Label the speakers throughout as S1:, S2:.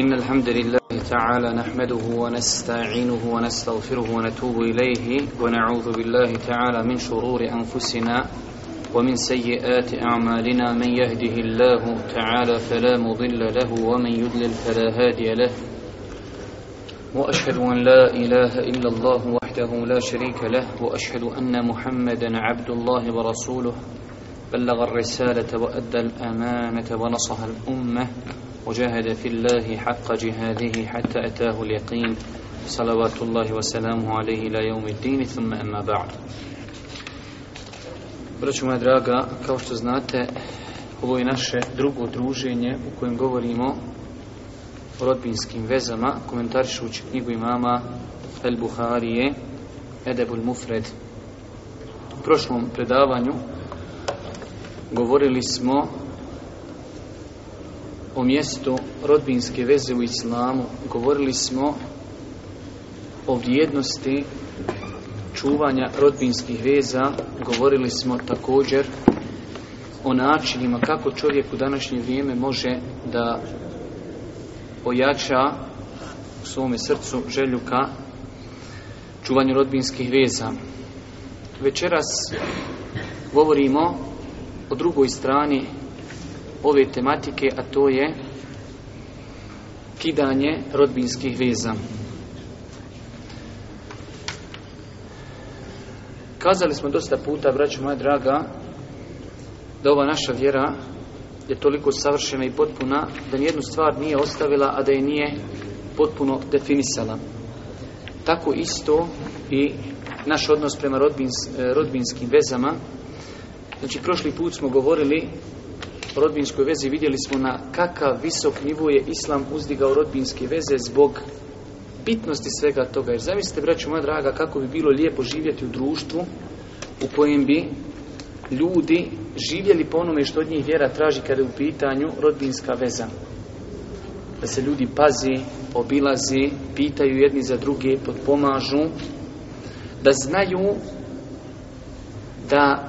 S1: إن الحمد لله تعالى نحمده ونستعينه ونستغفره ونتوب إليه ونعوذ بالله تعالى من شرور أنفسنا ومن سيئات أعمالنا من يهده الله تعالى فلا مضل له ومن يضلل فلا هادي له وأشهد أن لا إله إلا الله وحده لا شريك له وأشهد أن محمدا عبد الله ورسوله بلغ الرسالة وأدى الأمانة ونصح الأمة وجاهد في الله حق جهاده حتى أتاه اليقين صلوات الله وسلامه عليه إلى يوم الدين ثم أما بعد Braću moja draga, kao što znate, ovo je naše drugo druženje u kojem govorimo o rodbinskim vezama, komentarišući knjigu imama El Buharije, Edebul Mufred. U prošlom predavanju govorili smo o mjestu rodbinske veze u islamu govorili smo o vrijednosti čuvanja rodbinskih veza govorili smo također o načinima kako čovjek u današnje vrijeme može da ojača u svome srcu želju ka čuvanju rodbinskih veza. Večeras govorimo o drugoj strani ove tematike, a to je kidanje rodbinskih veza. Kazali smo dosta puta, braću moja draga, da ova naša vjera je toliko savršena i potpuna da nijednu stvar nije ostavila, a da je nije potpuno definisala. Tako isto i naš odnos prema rodbinskim vezama. Znači, prošli put smo govorili rodbinskoj vezi vidjeli smo na kakav visok nivo je islam uzdigao rodbinske veze zbog bitnosti svega toga. Jer zamislite, braću moja draga, kako bi bilo lijepo živjeti u društvu u kojem bi ljudi živjeli po onome što od njih vjera traži kada je u pitanju rodbinska veza. Da se ljudi pazi, obilazi, pitaju jedni za druge, potpomažu, da znaju da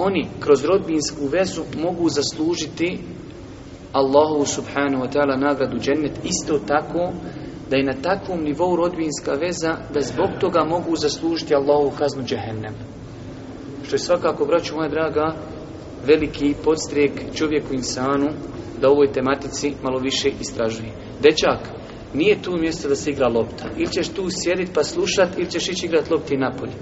S1: oni kroz rodbinsku vezu mogu zaslužiti Allahu subhanahu wa ta'ala nagradu džennet isto tako da je na takvom nivou rodbinska veza da zbog toga mogu zaslužiti Allahu kaznu džehennem. Što je svakako, braću moja draga, veliki podstrijek čovjeku insanu da u ovoj tematici malo više istražuje. Dečak, nije tu mjesto da se igra lopta. Ili ćeš tu sjediti pa slušat, ili ćeš ići igrat lopti napolje.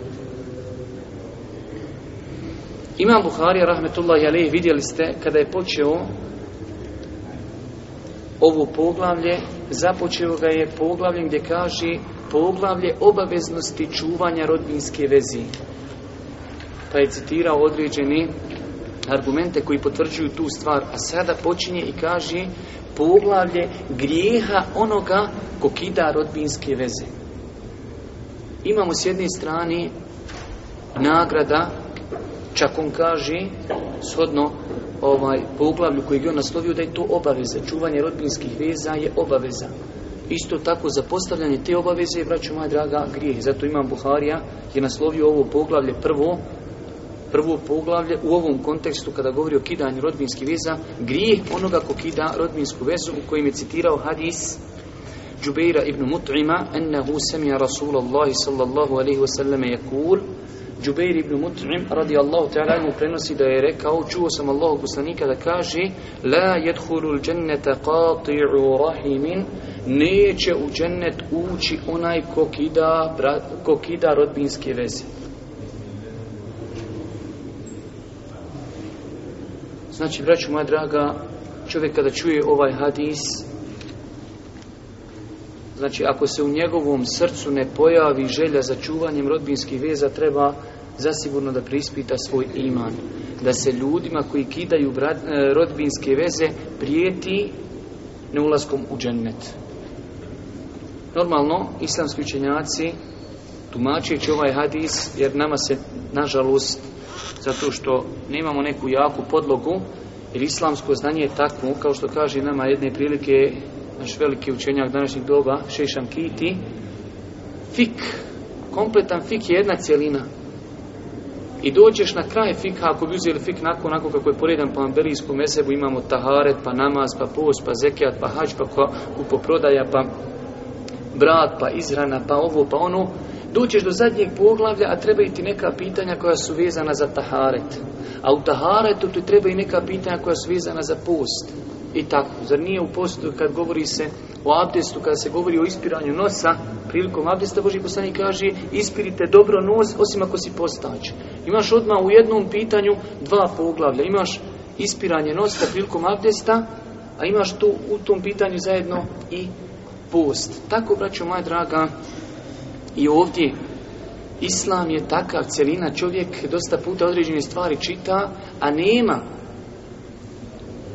S1: Imam Buharija, rahmetullahi alejhi vidjeli ste, kada je počeo ovo poglavlje, započeo ga je poglavljem gdje kaže poglavlje obaveznosti čuvanja rodbinske vezi. Pa je citirao određeni argumente koji potvrđuju tu stvar, a sada počinje i kaže poglavlje grijeha onoga ko kida rodbinske veze. Imamo s jedne strane nagrada Čak on kaže, shodno ovaj, po koji je on naslovio, da je to obaveza. Čuvanje rodbinskih veza je obaveza. Isto tako za postavljanje te obaveze je, moja draga, grijeh. Zato imam Buharija je naslovio ovo poglavlje prvo, prvo poglavlje u ovom kontekstu kada govori o kidanju rodbinskih veza, grijeh onoga ko kida rodbinsku vezu u kojem je citirao hadis Džubeira ibn Mut'ima ennehu semija Rasulallahi sallallahu alaihi wasallam je kur Džubeir ibn Mut'im radijallahu ta'ala mu prenosi da je rekao, čuo sam Allahu poslanika da kaže La al-jannata qati'u rahimin Neće u džennet ući onaj ko kida, ko kida rodbinske veze. Znači, braću moja draga, čovjek kada čuje ovaj hadis, Znači, ako se u njegovom srcu ne pojavi želja za čuvanjem rodbinskih veza, treba zasigurno da prispita svoj iman. Da se ljudima koji kidaju e, rodbinske veze prijeti neulaskom u džennet. Normalno, islamski učenjaci tumačeći ovaj hadis, jer nama se, nažalost, zato što nemamo neku jaku podlogu, jer islamsko znanje je takvo, kao što kaže nama jedne prilike naš veliki učenjak današnjeg doba, Šešan Kiti, fik, kompletan fik je jedna cijelina. I dođeš na kraj fika, ako bi uzeli fik nakon, onako kako je poredan po ambelijskom mesebu, imamo taharet, pa namaz, pa post, pa zekijat, pa hađ, pa kupoprodaja, pa brat, pa izrana, pa ovo, pa ono, dođeš do zadnjeg poglavlja, a treba i ti neka pitanja koja su vezana za taharet. A u taharetu ti treba i neka pitanja koja su vezana za post i tako. Zar nije u postu kad govori se o abdestu, kada se govori o ispiranju nosa, prilikom abdesta Boži poslanik kaže ispirite dobro nos osim ako si postać. Imaš odmah u jednom pitanju dva poglavlja. Imaš ispiranje nosa prilikom abdesta, a imaš tu u tom pitanju zajedno i post. Tako, braćo moja draga, i ovdje Islam je takav cjelina, čovjek dosta puta određene stvari čita, a nema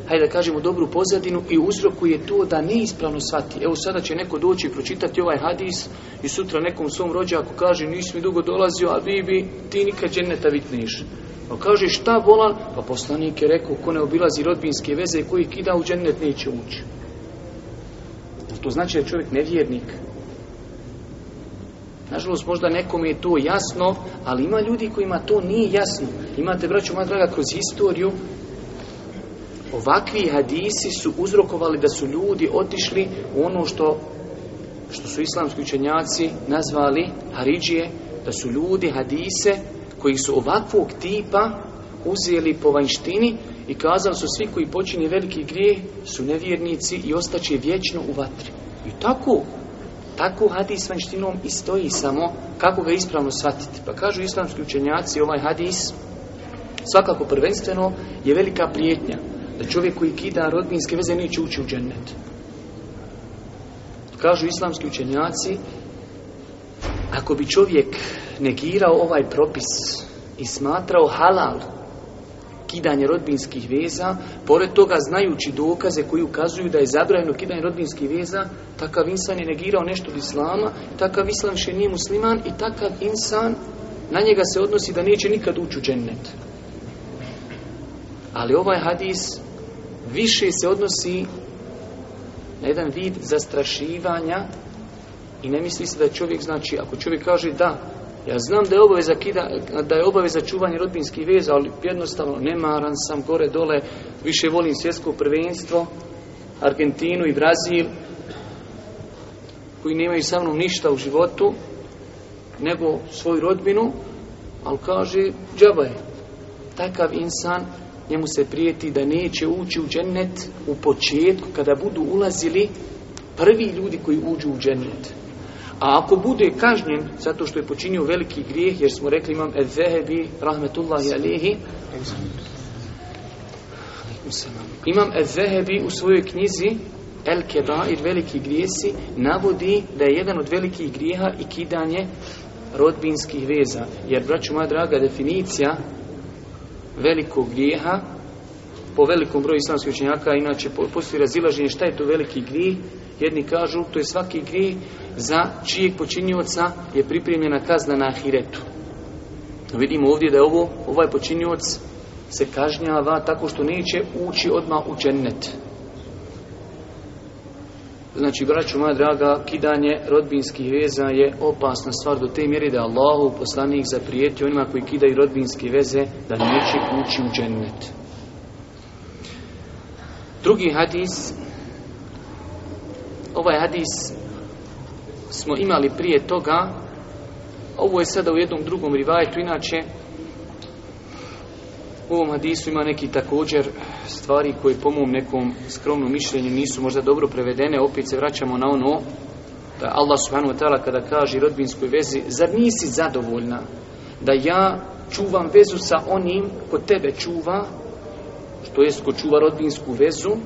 S1: hajde da kažemo, dobru pozadinu i uzrokuje to da ispravno shvati. Evo sada će neko doći i pročitati ovaj hadis i sutra nekom svom rođaku kaže nisi mi dugo dolazio, a vi bi, ti nikad dženeta vitniš. Pa kaže šta vola? Pa poslanik je rekao ko ne obilazi rodbinske veze i koji kida u džennet neće ući. To znači da je čovjek nevjernik. Nažalost, možda nekom je to jasno, ali ima ljudi kojima to nije jasno. Imate, braću moja draga, kroz historiju ovakvi hadisi su uzrokovali da su ljudi otišli u ono što, što su islamski učenjaci nazvali haridžije, da su ljudi hadise koji su ovakvog tipa uzeli po vanjštini i kazali su svi koji počinje veliki grijeh su nevjernici i ostaće vječno u vatri. I tako, tako hadis vanjštinom i stoji samo kako ga ispravno shvatiti. Pa kažu islamski učenjaci ovaj hadis svakako prvenstveno je velika prijetnja da čovjek koji kida rodbinske veze neće ući u džennet. Kažu islamski učenjaci, ako bi čovjek negirao ovaj propis i smatrao halal kidanje rodbinskih veza, pored toga znajući dokaze koji ukazuju da je zabranjeno kidanje rodbinskih veza, takav insan je negirao nešto od islama, takav islam še nije musliman i takav insan, na njega se odnosi da neće nikad ući u džennet. Ali ovaj hadis više se odnosi na jedan vid zastrašivanja i ne misli se da čovjek znači, ako čovjek kaže da, ja znam da je obaveza, kida, da je obaveza čuvanje rodbinskih veza, ali jednostavno nemaran sam gore dole, više volim svjetsko prvenstvo, Argentinu i Brazil, koji nemaju sa mnom ništa u životu, nego svoju rodbinu, ali kaže, džaba je. Takav insan njemu se prijeti da neće ući u džennet u početku kada budu ulazili prvi ljudi koji uđu u džennet. A ako bude kažnjen zato što je počinio veliki grijeh, jer smo rekli imam Ezehebi, rahmetullahi alihi, imam Ezehebi u svojoj knjizi El jer veliki grijesi, navodi da je jedan od velikih grijeha i kidanje rodbinskih veza. Jer, braću moja draga, definicija velikog grijeha, po velikom broju islamskih učenjaka, inače postoji razilaženje šta je to veliki grijeh, jedni kažu to je svaki grijeh za čijeg počinioca je pripremljena kazna na ahiretu. Vidimo ovdje da je ovo, ovaj počinioc se kažnjava tako što neće ući odmah u džennet. Znači, braću moja draga, kidanje rodbinskih veza je opasna stvar do te mjere da Allahu poslanik zaprijeti onima koji kidaju rodbinske veze da neće ući u džennet. Drugi hadis, ovaj hadis smo imali prije toga, ovo je sada u jednom drugom rivajetu, inače u ovom hadisu ima neki također stvari koje po mom nekom skromnom mišljenju nisu možda dobro prevedene. Opet se vraćamo na ono da Allah subhanahu wa ta'ala kada kaže rodbinskoj vezi, zar nisi zadovoljna da ja čuvam vezu sa onim ko tebe čuva, što je ko čuva rodbinsku vezu,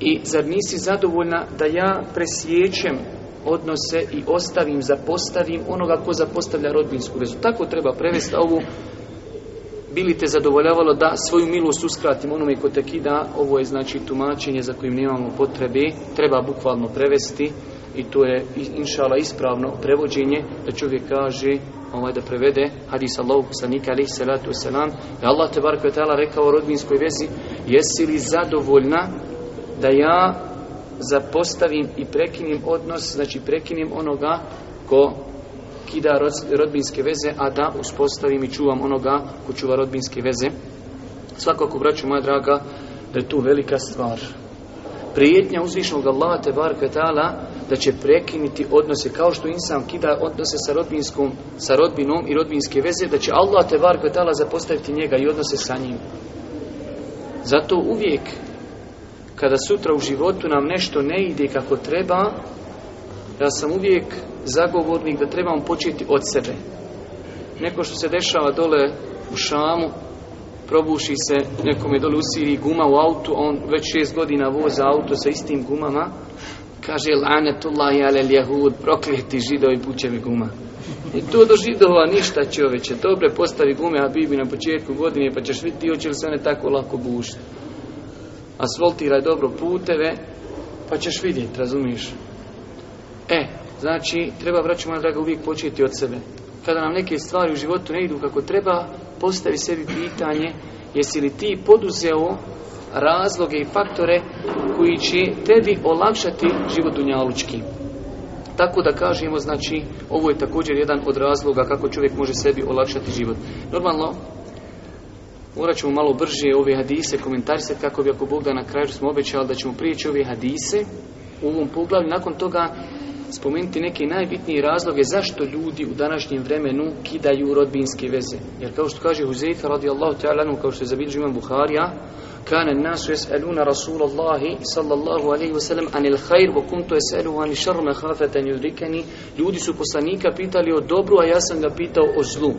S1: i zar nisi zadovoljna da ja presjećem odnose i ostavim, zapostavim onoga ko zapostavlja rodbinsku vezu. Tako treba prevesti ovu bili te zadovoljavalo da svoju milost uskratim onome ko te kida, ovo je znači tumačenje za kojim nemamo potrebe, treba bukvalno prevesti i to je inšala ispravno prevođenje da čovjek kaže ovaj da prevede hadis Allahu poslanika alejhi salatu selam da Allah te taala rekao u rodbinskoj vezi jesi li zadovoljna da ja zapostavim i prekinim odnos znači prekinim onoga ko kida rodbinske veze, a da uspostavim i čuvam onoga ko čuva rodbinske veze. Svakako, braću moja draga, da je tu velika stvar. Prijetnja uzvišnog Allaha te bar da će prekinuti odnose kao što insam kida odnose sa rodbinskom sa rodbinom i rodbinske veze da će Allah te bar zapostaviti njega i odnose sa njim. Zato uvijek kada sutra u životu nam nešto ne ide kako treba, ja sam uvijek zagovornik da trebamo početi od sebe. Neko što se dešava dole u Šamu, probuši se nekome dole u Siriji guma u autu, on već šest godina voza auto sa istim gumama, kaže je alel jahud, prokleti židovi pučevi guma. I to do židova ništa čoveče, dobre postavi gume, a bibi na početku godine pa ćeš vidjeti hoće li se one tako lako bušiti. Asfaltiraj dobro puteve, pa ćeš vidjeti, razumiješ? E, Znači, treba, vraćamo moja draga, uvijek početi od sebe. Kada nam neke stvari u životu ne idu kako treba, postavi sebi pitanje jesi li ti poduzeo razloge i faktore koji će tebi olakšati život njalučki. Tako da kažemo, znači, ovo je također jedan od razloga kako čovjek može sebi olakšati život. Normalno, morat ćemo malo brže ove hadise komentarisati kako bi ako Bog da na kraju smo obećali da ćemo prijeći ove hadise u ovom poglavlju. Nakon toga spomenuti neke najbitnije razloge zašto ljudi u današnjem vremenu kidaju rodbinske veze. Jer kao što kaže Huzeyfa radijallahu ta'ala kao što je zabilježio imam Buharija, kana nasu yas'aluna Rasulallahi sallallahu alejhi ve sellem anil khair wa kuntu ani šarru sharr hafetan yudrikani. Ljudi su poslanika pitali o dobru, a ja sam ga pitao o zlu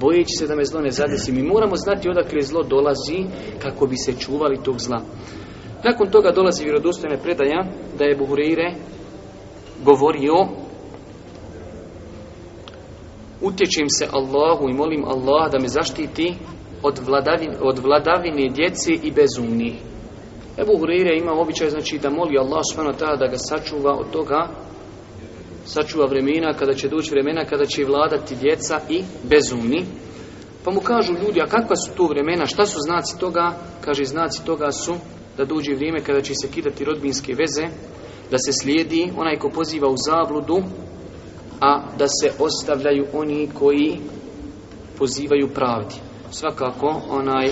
S1: bojeći se da me zlo ne zadesi. Mi moramo znati odakle zlo dolazi kako bi se čuvali tog zla. Nakon toga dolazi vjerodostojna predaja da je Buhureire govorio utječim se Allahu i molim Allah da me zaštiti od vladavine, od djeci i bezumnih. Ebu vrijre ima običaj znači da moli Allah subhanahu da ga sačuva od toga sačuva vremena kada će doći vremena kada će vladati djeca i bezumni. Pa mu kažu ljudi, a kakva su tu vremena, šta su znaci toga? Kaže, znaci toga su da dođe vrijeme kada će se kidati rodbinske veze, da se slijedi onaj ko poziva u zabludu, a da se ostavljaju oni koji pozivaju pravdi. Svakako, onaj,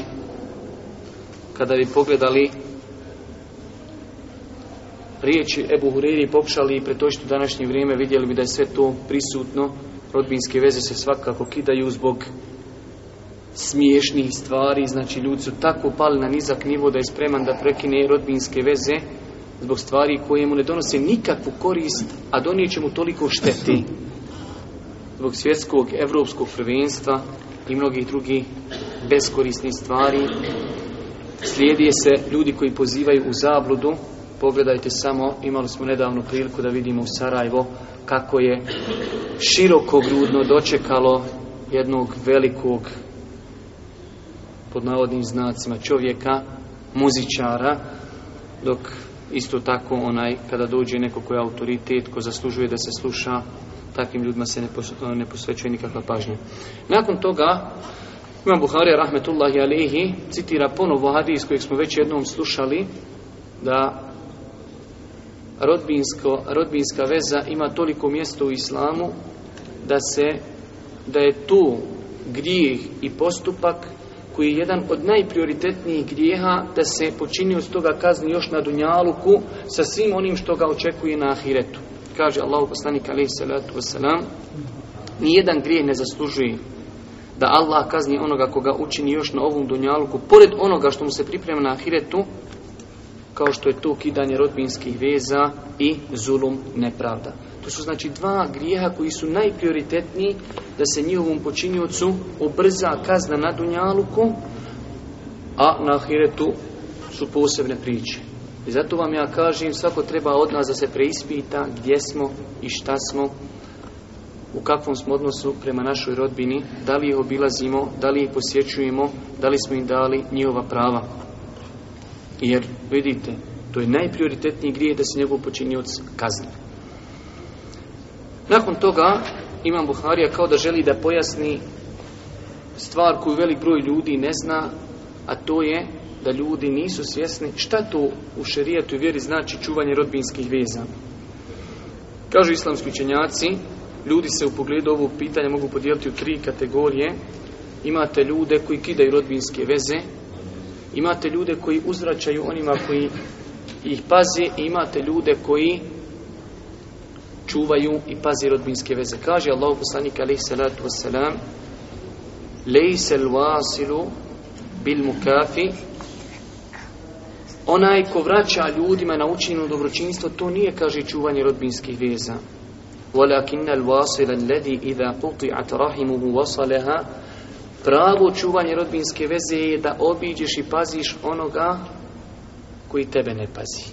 S1: kada bi pogledali riječi Ebu Huriri i pokušali pretočiti u današnje vrijeme, vidjeli bi da je sve to prisutno. Rodbinske veze se svakako kidaju zbog smiješnih stvari, znači ljudi su tako pali na nizak nivo da je spreman da prekine rodbinske veze zbog stvari koje mu ne donose nikakvu korist, a donijet će mu toliko šteti zbog svjetskog evropskog prvenstva i mnogih drugih beskorisnih stvari. Slijedi se ljudi koji pozivaju u zabludu. Pogledajte samo, imali smo nedavno priliku da vidimo u Sarajevo kako je široko grudno dočekalo jednog velikog pod navodnim znacima čovjeka, muzičara, dok Isto tako onaj kada dođe neko koji je autoritet, ko zaslužuje da se sluša, takvim ljudima se ne posvećuje nikakva pažnja. Nakon toga Imam Buhari rahmetullahi alihi citira ponovo hadis kojeg smo već jednom slušali da rodbinsko, rodbinska veza ima toliko mjesto u islamu da se da je tu grijeh i postupak koji je jedan od najprioritetnijih grijeha da se počini od toga kazni još na dunjaluku sa svim onim što ga očekuje na ahiretu. Kaže Allah poslanik alaihi salatu wasalam nijedan grijeh ne zaslužuje da Allah kazni onoga koga učini još na ovom dunjaluku pored onoga što mu se priprema na ahiretu kao što je to kidanje rodbinskih veza i zulum nepravda. To su znači dva grijeha koji su najprioritetniji da se njihovom počiniocu obrza kazna na dunjaluku, a na ahiretu su posebne priče. I zato vam ja kažem, svako treba od nas da se preispita gdje smo i šta smo, u kakvom smo odnosu prema našoj rodbini, da li ih obilazimo, da li ih posjećujemo, da li smo im dali njihova prava. Jer, vidite, to je najprioritetniji grijeh da se njegov od kazni. Nakon toga, Imam Buharija kao da želi da pojasni stvar koju velik broj ljudi ne zna, a to je da ljudi nisu svjesni šta to u šerijatu i vjeri znači čuvanje rodbinskih veza. Kažu islamski učenjaci, ljudi se u pogledu ovog pitanja mogu podijeliti u tri kategorije. Imate ljude koji kidaju rodbinske veze, Imate ljude koji uzračaju onima koji ih pazi i imate ljude koji čuvaju i pazi rodbinske veze. Kaže Allah poslanika alaih salatu wasalam wasilu bil mukafi Onaj ko vraća ljudima na učinjeno dobročinstvo, to nije, kaže, čuvanje rodbinskih veza. Walakinna ledi ledi idha قُطِعَتْ rahimuhu wasalaha Pravo čuvanje rodbinske veze je da obiđeš i paziš onoga koji tebe ne pazi.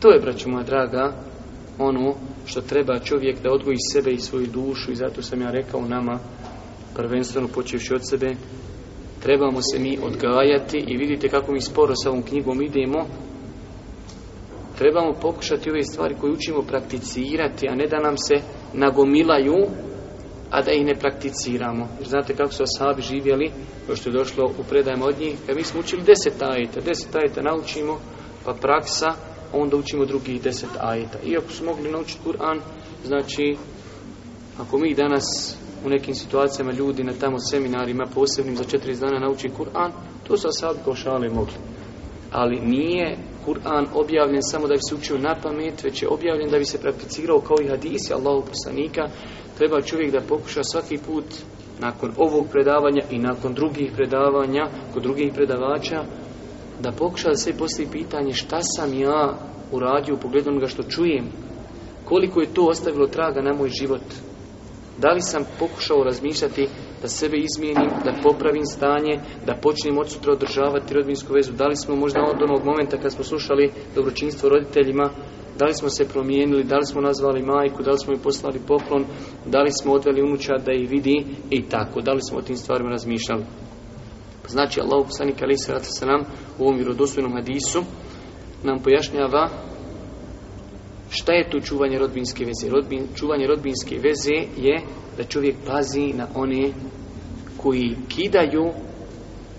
S1: To je, braću moja draga, ono što treba čovjek da odgoji sebe i svoju dušu i zato sam ja rekao nama, prvenstveno počevši od sebe, trebamo se mi odgajati i vidite kako mi sporo sa ovom knjigom idemo, trebamo pokušati ove stvari koje učimo prakticirati, a ne da nam se nagomilaju a da ih ne prakticiramo. Jer znate kako su ashabi živjeli, to što je došlo u predajem od njih, kad mi smo učili deset ajeta, deset ajeta naučimo, pa praksa, onda učimo drugih deset ajeta. Iako su mogli naučiti Kur'an, znači, ako mi danas u nekim situacijama ljudi na tamo seminarima posebnim za četiri dana nauči Kur'an, to su ashabi košale mogli. Ali nije Kur'an objavljen samo da bi se učio na pamet, već je objavljen da bi se prakticirao kao i hadisi Allahu poslanika. Treba čovjek da pokuša svaki put nakon ovog predavanja i nakon drugih predavanja, kod drugih predavača, da pokuša da se postavi pitanje šta sam ja uradio u pogledu onoga što čujem, koliko je to ostavilo traga na moj život, da li sam pokušao razmišljati da sebe izmijenim, da popravim stanje, da počnem od sutra održavati rodbinsku vezu. Da li smo možda od onog momenta kad smo slušali dobročinstvo roditeljima, da li smo se promijenili, da li smo nazvali majku, da li smo ju poslali poklon, da li smo odveli unučad da ih vidi i tako, da li smo o tim stvarima razmišljali. Pa znači, Allah poslanik ali se nam u ovom vjerodostojnom hadisu nam pojašnjava Šta je to čuvanje rodbinske veze? Rodbin, čuvanje rodbinske veze je da čovjek pazi na one koji kidaju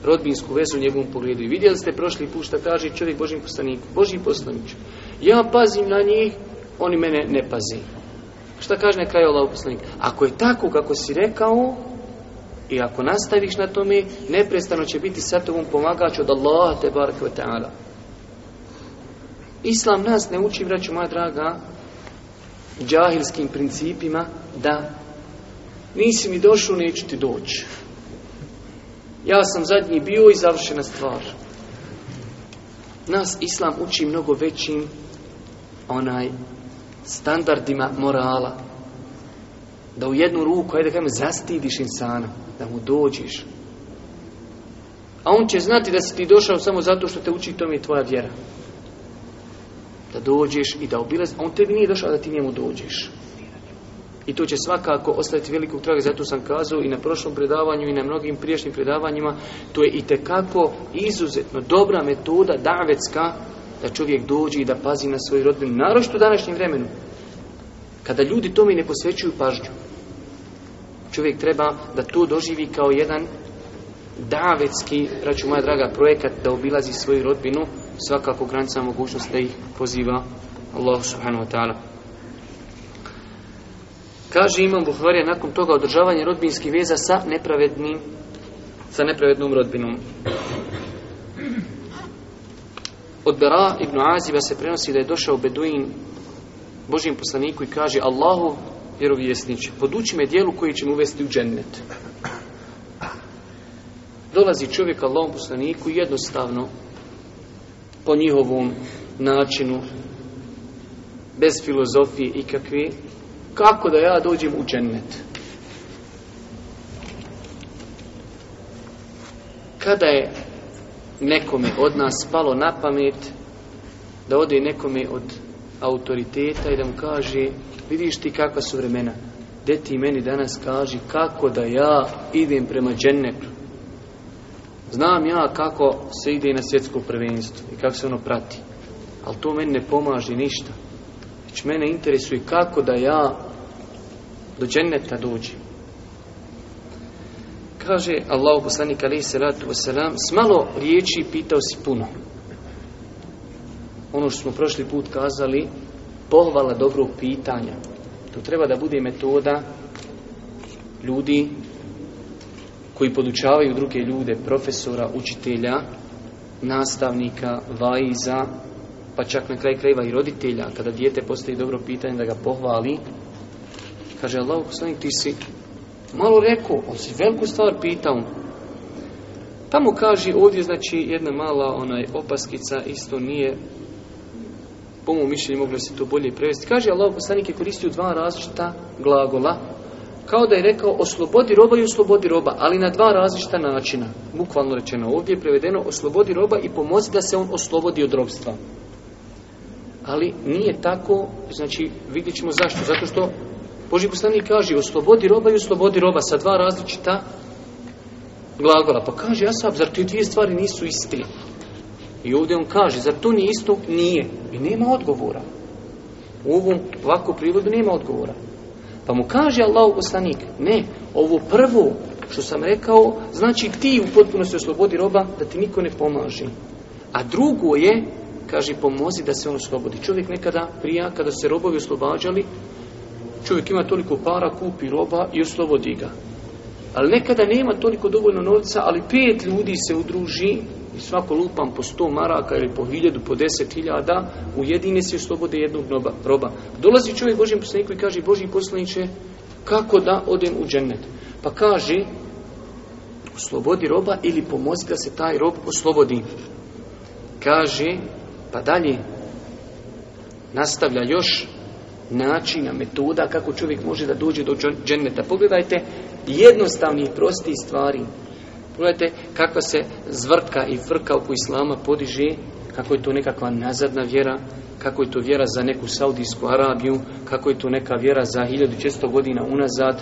S1: rodbinsku vezu u njegovom pogledu. I vidjeli ste prošli put šta kaže čovjek Božim poslaniku. Boži poslaniku. Ja pazim na njih, oni mene ne pazi. Šta kaže na kraju Allah poslanik? Ako je tako kako si rekao, i ako nastaviš na tome, neprestano će biti sa tobom pomagač od Allaha te barakva ta'ala. Islam nas ne uči, vraću moja draga, džahilskim principima da nisi mi došao, neću ti doći. Ja sam zadnji bio i završena stvar. Nas Islam uči mnogo većim onaj standardima morala. Da u jednu ruku, ajde kažem, zastidiš insana, da mu dođiš. A on će znati da si ti došao samo zato što te uči, to mi je tvoja vjera dođeš i da obilaz, a on tebi nije došao da ti njemu dođeš. I to će svakako ostaviti velikog traga, zato sam kazao i na prošlom predavanju i na mnogim prijašnjim predavanjima, to je i tekako izuzetno dobra metoda davetska da čovjek dođe i da pazi na svoju rodbinu, naročito u današnjem vremenu. Kada ljudi tome ne posvećuju pažnju, čovjek treba da to doživi kao jedan davetski, račun moja draga, projekat da obilazi svoju rodbinu, svakako granica mogućnosti da ih poziva Allah subhanahu wa ta'ala. Kaže Imam Buhvarija nakon toga održavanje rodbinskih veza sa nepravednim sa nepravednom rodbinom. Od Bera ibn Aziba se prenosi da je došao Beduin Božijem poslaniku i kaže Allahu vjerovjesnič, poduči me dijelu koji će mu uvesti u džennet. Dolazi čovjek Allahom poslaniku jednostavno po njihovom načinu, bez filozofije ikakve, kako da ja dođem u džennet? Kada je nekome od nas palo na pamet da ode nekome od autoriteta i da mu kaže vidiš ti kakva su vremena, gdje ti meni danas kaži kako da ja idem prema džennetu? Znam ja kako se ide na svjetsko prvenstvo i kako se ono prati. Ali to meni ne pomaže ništa. Već mene interesuje kako da ja do dženneta dođem. Kaže Allah poslanik alaihi salatu wasalam, s malo riječi pitao si puno. Ono što smo prošli put kazali, pohvala dobrog pitanja. To treba da bude metoda ljudi koji podučavaju druge ljude, profesora, učitelja, nastavnika, vajza, pa čak na kraj krajeva i roditelja, kada dijete postoji dobro pitanje da ga pohvali, kaže Allah, poslanik, ti si malo rekao, on si veliku stvar pitao. Tamo kaže, ovdje znači jedna mala onaj opaskica, isto nije po mom mišljenju moglo se to bolje prevesti. Kaže Allah poslanik je koristio dva različita glagola kao da je rekao oslobodi roba i oslobodi roba, ali na dva različita načina. Bukvalno rečeno ovdje je prevedeno oslobodi roba i pomozi da se on oslobodi od robstva. Ali nije tako, znači vidjet ćemo zašto. Zato što Boži poslanik kaže oslobodi roba i oslobodi roba sa dva različita glagola. Pa kaže sam, zar te dvije stvari nisu isti I ovdje on kaže, zar to nije isto? Nije. I nema odgovora. U ovom ovakvu privodu nema odgovora. Pa mu kaže Allah poslanik, ne, ovo prvo što sam rekao, znači ti u potpunosti oslobodi roba da ti niko ne pomaže. A drugo je, kaže, pomozi da se on oslobodi. Čovjek nekada prija, kada se robovi oslobađali, čovjek ima toliko para, kupi roba i oslobodi ga. Ali nekada nema toliko dovoljno novca, ali pet ljudi se udruži svako lupam po sto maraka ili po hiljadu, po deset hiljada, ujedine se i slobode jednog roba. Dolazi čovjek Božjem poslaniku i kaže, Boži poslaniče kako da odem u džennet? Pa kaže, oslobodi roba ili pomozi da se taj rob oslobodi. Kaže, pa dalje, nastavlja još načina, metoda kako čovjek može da dođe do dženneta. Pogledajte jednostavnih, prostih stvari. Pogledajte kako se zvrtka i vrka oko islama podiže, kako je to nekakva nazadna vjera, kako je to vjera za neku Saudijsku Arabiju, kako je to neka vjera za 1600 godina unazad.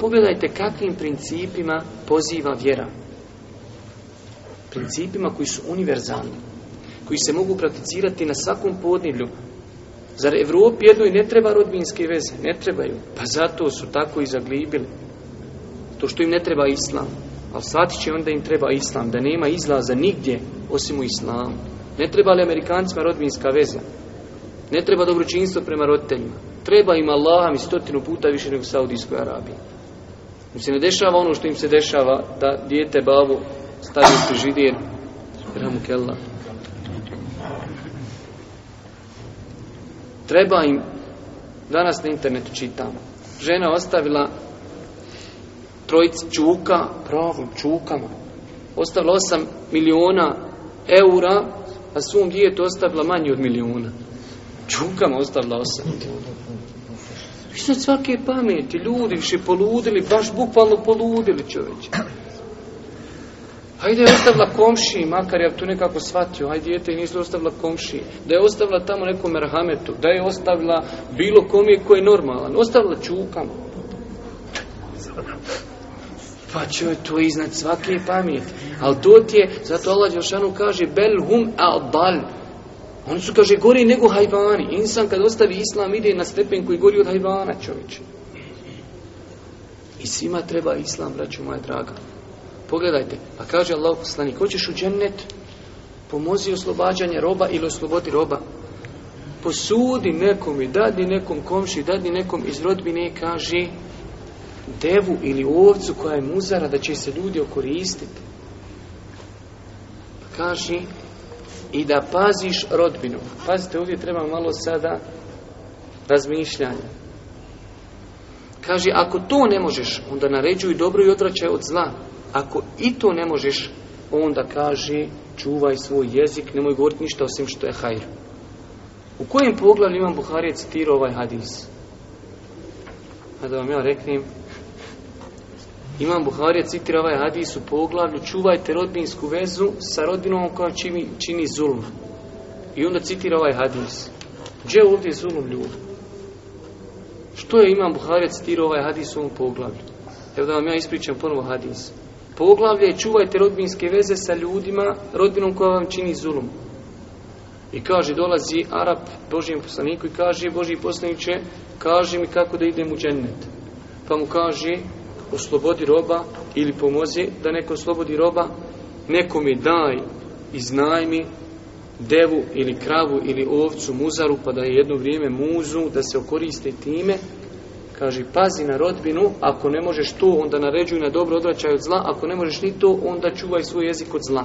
S1: Pogledajte kakvim principima poziva vjera. Principima koji su univerzalni, koji se mogu prakticirati na svakom podnilju, Zar Evropi jednoj ne treba rodbinske veze? Ne trebaju. Pa zato su tako i zaglibili. To što im ne treba islam. Ali sad će onda im treba islam, da nema izlaza nigdje osim u islamu. Ne treba li Amerikancima rodbinska veza? Ne treba dobročinstvo prema roditeljima. Treba im Allaha i stotinu puta više nego Saudijskoj Arabiji. mi se ne dešava ono što im se dešava da dijete bavu stavio u židijen. Ramu kella. Treba im, danas na internetu čitamo, žena ostavila trojici čuka, pravom čukama. Ostavila 8 miliona eura, a svom djetu ostavila manje od milijuna. Čukama ostavila 8 milijuna. Što svake pameti, ljudi više poludili, baš bukvalno poludili čovječe. Hajde je ostavila komši, makar ja tu nekako shvatio, aj dijete nisu ostavila komši, da je ostavila tamo nekom merhametu, da je ostavila bilo kom je koji je normalan, ostavila čukama. Pa je to iznad svake pameti. Ali to ti je, zato Allah kaže, bel hum adal. Oni su, kaže, gori nego hajvani. Insan kad ostavi islam ide na stepen koji gori od hajvana, čovječe. I svima treba islam, braću moja draga. Pogledajte, pa kaže Allah poslanik, hoćeš u džennet, pomozi oslobađanje roba ili oslobodi roba. Posudi nekom i dadi nekom komši, dadi nekom iz rodbine i kaže, devu ili ovcu koja je muzara da će se ljudi okoristiti. Pa kaže i da paziš rodbinu. Pazite, ovdje treba malo sada razmišljanja. kaži ako to ne možeš, onda naređuj dobro i odvraćaj od zla. Ako i to ne možeš, onda kaži čuvaj svoj jezik, nemoj govoriti ništa osim što je hajr. U kojem poglavlju imam citira citirao ovaj hadis? kada pa vam ja reknem, imam Buharija citira ovaj hadis u poglavlju Čuvajte rodbinsku vezu sa rodbinom koja čini, čini zulm. I onda citira ovaj hadis. Gdje ovdje je zulum ljudi? Što je Imam Buharija citira ovaj hadis u ovom poglavlju? Evo da vam ja ispričam ponovo hadis. Poglavlje je čuvajte rodbinske veze sa ljudima, rodbinom koja vam čini zulum. I kaže, dolazi Arab Božijem poslaniku i kaže, Božiji poslaniče kaži mi kako da idem u džennet. Pa mu kaže, oslobodi roba ili pomozi da neko oslobodi roba, neko mi daj, iznajmi devu ili kravu ili ovcu muzaru pa da je jedno vrijeme muzu, da se okoriste time, kaže pazi na rodbinu, ako ne možeš to onda naređuj na dobro odvraćaj od zla, ako ne možeš ni to onda čuvaj svoj jezik od zla.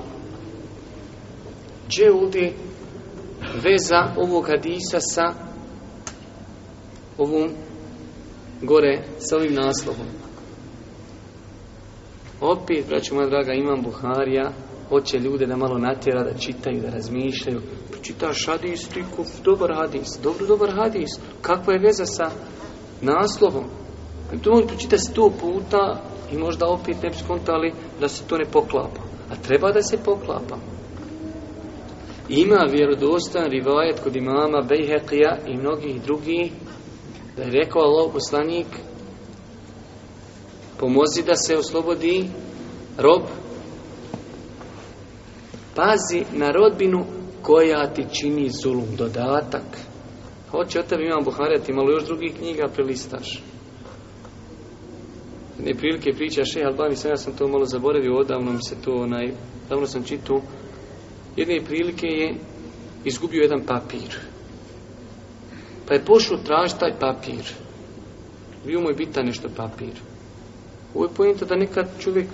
S1: Gdje veza ovog hadisa sa ovom gore, sa ovim naslovom? Opet, braću moja draga, imam Buharija, hoće ljude da malo natjera, da čitaju, da razmišljaju. Čitaš hadis, ti dobar hadis, dobro, dobar hadis. Kakva je veza sa naslovom? To možete sto puta i možda opet ne bi skontali da se to ne poklapa. A treba da se poklapa. Ima vjerodostan rivajet kod imama Bejheqija i mnogih drugih da je rekao Allah poslanik pomozi da se oslobodi rob. Pazi na rodbinu koja ti čini zulum, dodatak. Hoće o tebi imam Buharija, ti malo još drugih knjiga prelistaš. Ne prilike priča Šeha Albani, sam ja sam to malo zaboravio, odavno mi se to, onaj, davno sam čitu. Jedne prilike je izgubio jedan papir. Pa je pošao tražiti taj papir. Bio mu je bitan nešto papir. Ovo je pojenta da nekad čovjek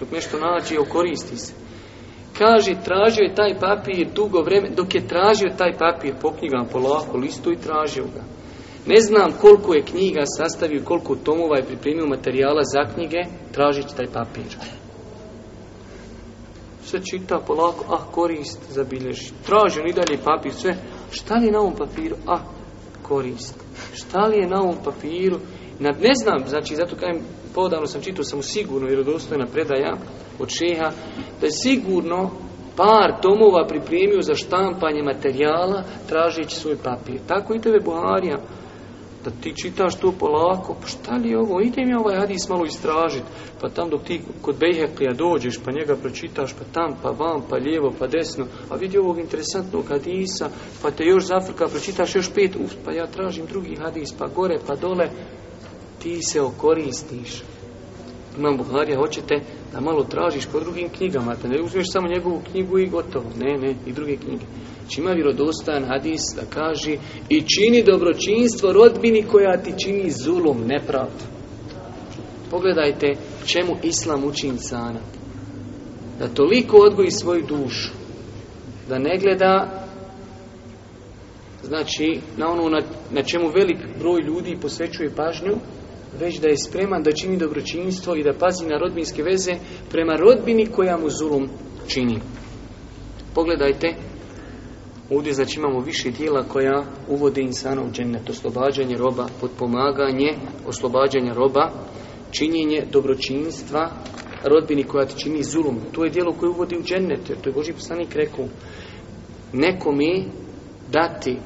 S1: dok nešto nađe okoristi se. Kaže, tražio je taj papir dugo vremena, dok je tražio taj papir, knjigama, polako listu i tražio ga. Ne znam koliko je knjiga sastavio, koliko tomova je pripremio materijala za knjige, tražit taj papir. Sve čita polako, ah, korist, zabilježi. Traži on i dalje papir, sve. Šta li je na ovom papiru? Ah, korist. Šta li je na ovom papiru? Nad, ne znam, znači, zato kažem podavno sam čitao sam sigurno vjerodostojna predaja od šeha da je sigurno par tomova pripremio za štampanje materijala tražeći svoj papir. Tako i tebe Buharija da ti čitaš to polako, pa šta li je ovo, idem ja ovaj hadis malo istražit, pa tam dok ti kod Bejheklija dođeš, pa njega pročitaš, pa tam, pa vam, pa lijevo, pa desno, a vidi ovog interesantnog hadisa, pa te još zafrka, pročitaš još pet, uf, pa ja tražim drugi hadis, pa gore, pa dole, ti se okoristiš. Imam Buharija, hoćete da malo tražiš po drugim knjigama, da ne uzmeš samo njegovu knjigu i gotovo. Ne, ne, i druge knjige. Čima znači, ima vjerodostojan hadis da kaže i čini dobročinstvo rodbini koja ti čini zulum, nepravdu. Pogledajte čemu islam uči insana. Da toliko odgoji svoju dušu. Da ne gleda znači na ono na, na čemu velik broj ljudi posvećuje pažnju već da je spreman da čini dobročinstvo i da pazi na rodbinske veze prema rodbini koja mu zulum čini. Pogledajte, ovdje znači imamo više dijela koja uvode insana u džennet. Oslobađanje roba, potpomaganje, oslobađanje roba, činjenje dobročinstva rodbini koja ti čini zulum. To je dijelo koje uvodi u džennet, jer to je Boži poslanik rekao. mi dati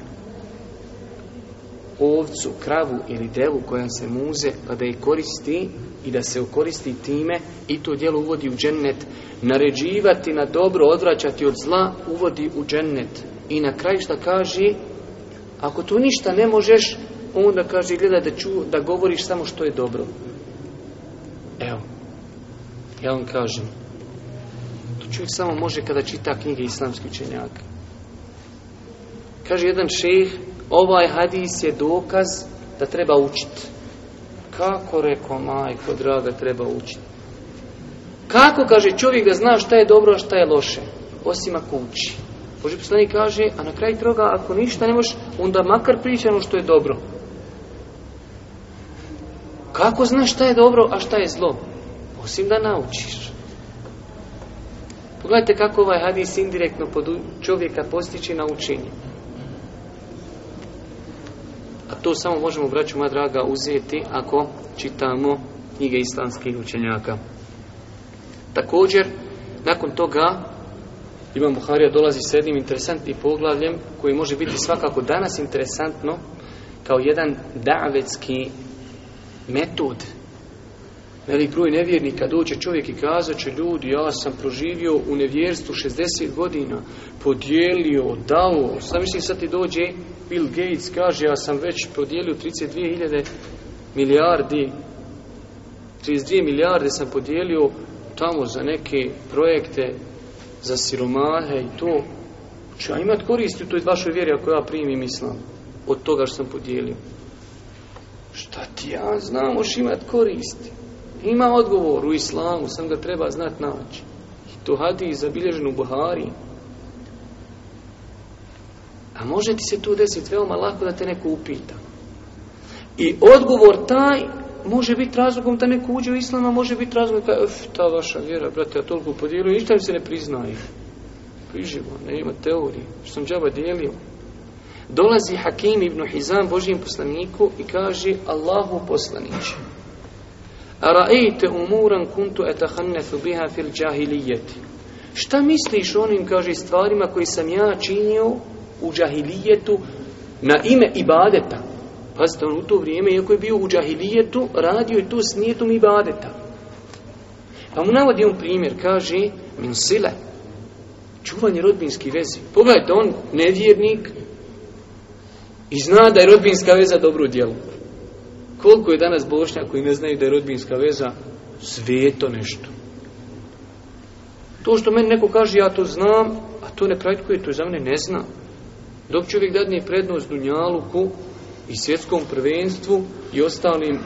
S1: ovcu, kravu ili devu koja se muze pa da je koristi i da se okoristi time i to djelo uvodi u džennet. Naređivati na dobro, odvraćati od zla uvodi u džennet. I na kraju šta kaže, ako tu ništa ne možeš, onda kaže gledaj da, ču, da govoriš samo što je dobro. Evo, ja vam kažem, to čovjek samo može kada čita knjige islamski učenjaka. Kaže jedan šejh Ovaj hadis je dokaz da treba učiti. Kako, rekao majko, draga, treba učiti? Kako, kaže čovjek, da zna šta je dobro, a šta je loše? Osim ako uči. Boži poslanik kaže, a na kraju troga ako ništa ne možeš, onda makar pričaj ono što je dobro. Kako znaš šta je dobro, a šta je zlo? Osim da naučiš. Pogledajte kako ovaj hadis indirektno pod čovjeka postiče na to samo možemo, braću moja draga, uzeti ako čitamo knjige islamskih učenjaka. Također, nakon toga, Imam Buharija dolazi s jednim interesantnim poglavljem koji može biti svakako danas interesantno kao jedan davetski metod velik broj nevjernika dođe čovjek i kazat će ljudi, ja sam proživio u nevjerstvu 60 godina, podijelio, dao, sam mislim sad ti dođe Bill Gates kaže, ja sam već podijelio 32.000 milijardi, 32 milijarde sam podijelio tamo za neke projekte, za siromahe i to. ću ja imat koristi u toj vašoj vjeri ako ja primim islam od toga što sam podijelio. Šta ti ja znam, možeš imat koristi. Ima odgovor u islamu, sam ga treba znat naći. I to hadis zabilježen u Buhari. A može ti se tu desiti veoma lako da te neko upita. I odgovor taj može biti razlogom da neko uđe u islama može biti razlogom da ta vaša vjera, brate, ja toliko podijelio, ništa mi se ne priznaje. Priživo, nema teorije, što sam džaba dijelio. Dolazi Hakim ibn Hizam, Božijem poslaniku, i kaže, Allahu poslaniću. Araite umuran kuntu etahannesu biha fil džahilijeti. Šta misliš onim, kaže, stvarima koji sam ja činio u džahilijetu na ime ibadeta? Pazite, on u to vrijeme, iako je bio u džahilijetu, radio je to s nijetom ibadeta. Pa mu navodi on primjer, kaže, min sile, čuvanje rodbinski vezi. Pogledajte, on nevjernik i zna da je rodbinska veza dobro djelu. Koliko je danas Bošnja koji ne znaju da je rodbinska veza svijeto nešto? To što meni neko kaže ja to znam, a to ne praktikuje, to za mene ne zna. Dok čovjek dadne prednost Dunjaluku i svjetskom prvenstvu i ostalim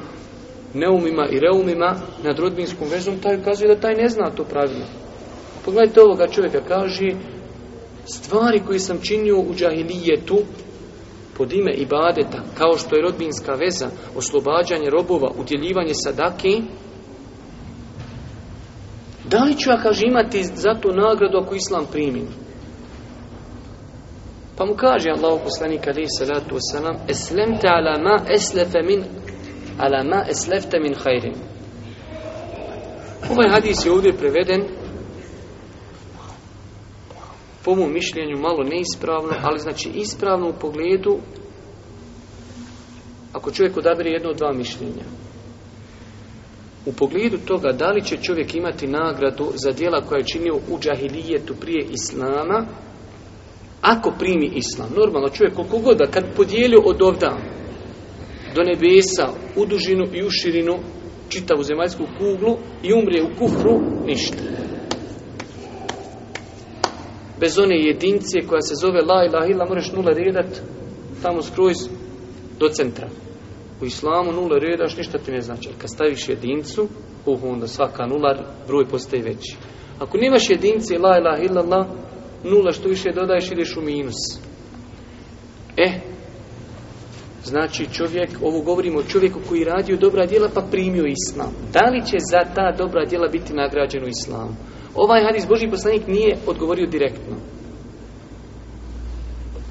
S1: neumima i reumima nad rodbinskom vezom, taj ukazuje da taj ne zna to pravilno. Pogledajte ovoga čovjeka, kaže stvari koje sam činio u džahilijetu, pod ime ibadeta, kao što je rodbinska veza, oslobađanje robova, udjeljivanje sadake, da li ću ja, kaže, imati za tu nagradu ako Islam primi? Pa mu kaže Allah poslanik alaihi salatu wasalam Eslemte ala ma eslefe min ala ma eslefte min hajrim Ovaj hadis je ovdje preveden po mom mišljenju malo neispravno, ali znači ispravno u pogledu ako čovjek odabere jedno od dva mišljenja. U pogledu toga da li će čovjek imati nagradu za djela koja je činio u džahilijetu prije islama, ako primi islam, normalno čovjek koliko god da kad podijelio od ovda do nebesa u dužinu i u širinu čitavu zemaljsku kuglu i umrije u kufru, ništa bez one jedince koja se zove la ilaha illa, moraš nula redat tamo skroz do centra. U islamu nula redaš, ništa ti ne znači. Kad staviš jedincu, uh, onda svaka nula, broj postaje veći. Ako nemaš jedince, la ilaha la, nula što više dodaješ, ideš u minus. E, znači čovjek, ovo govorimo o čovjeku koji radio dobra djela pa primio islam. Da li će za ta dobra djela biti u islamu? Ovaj hadis Boži poslanik nije odgovorio direktno.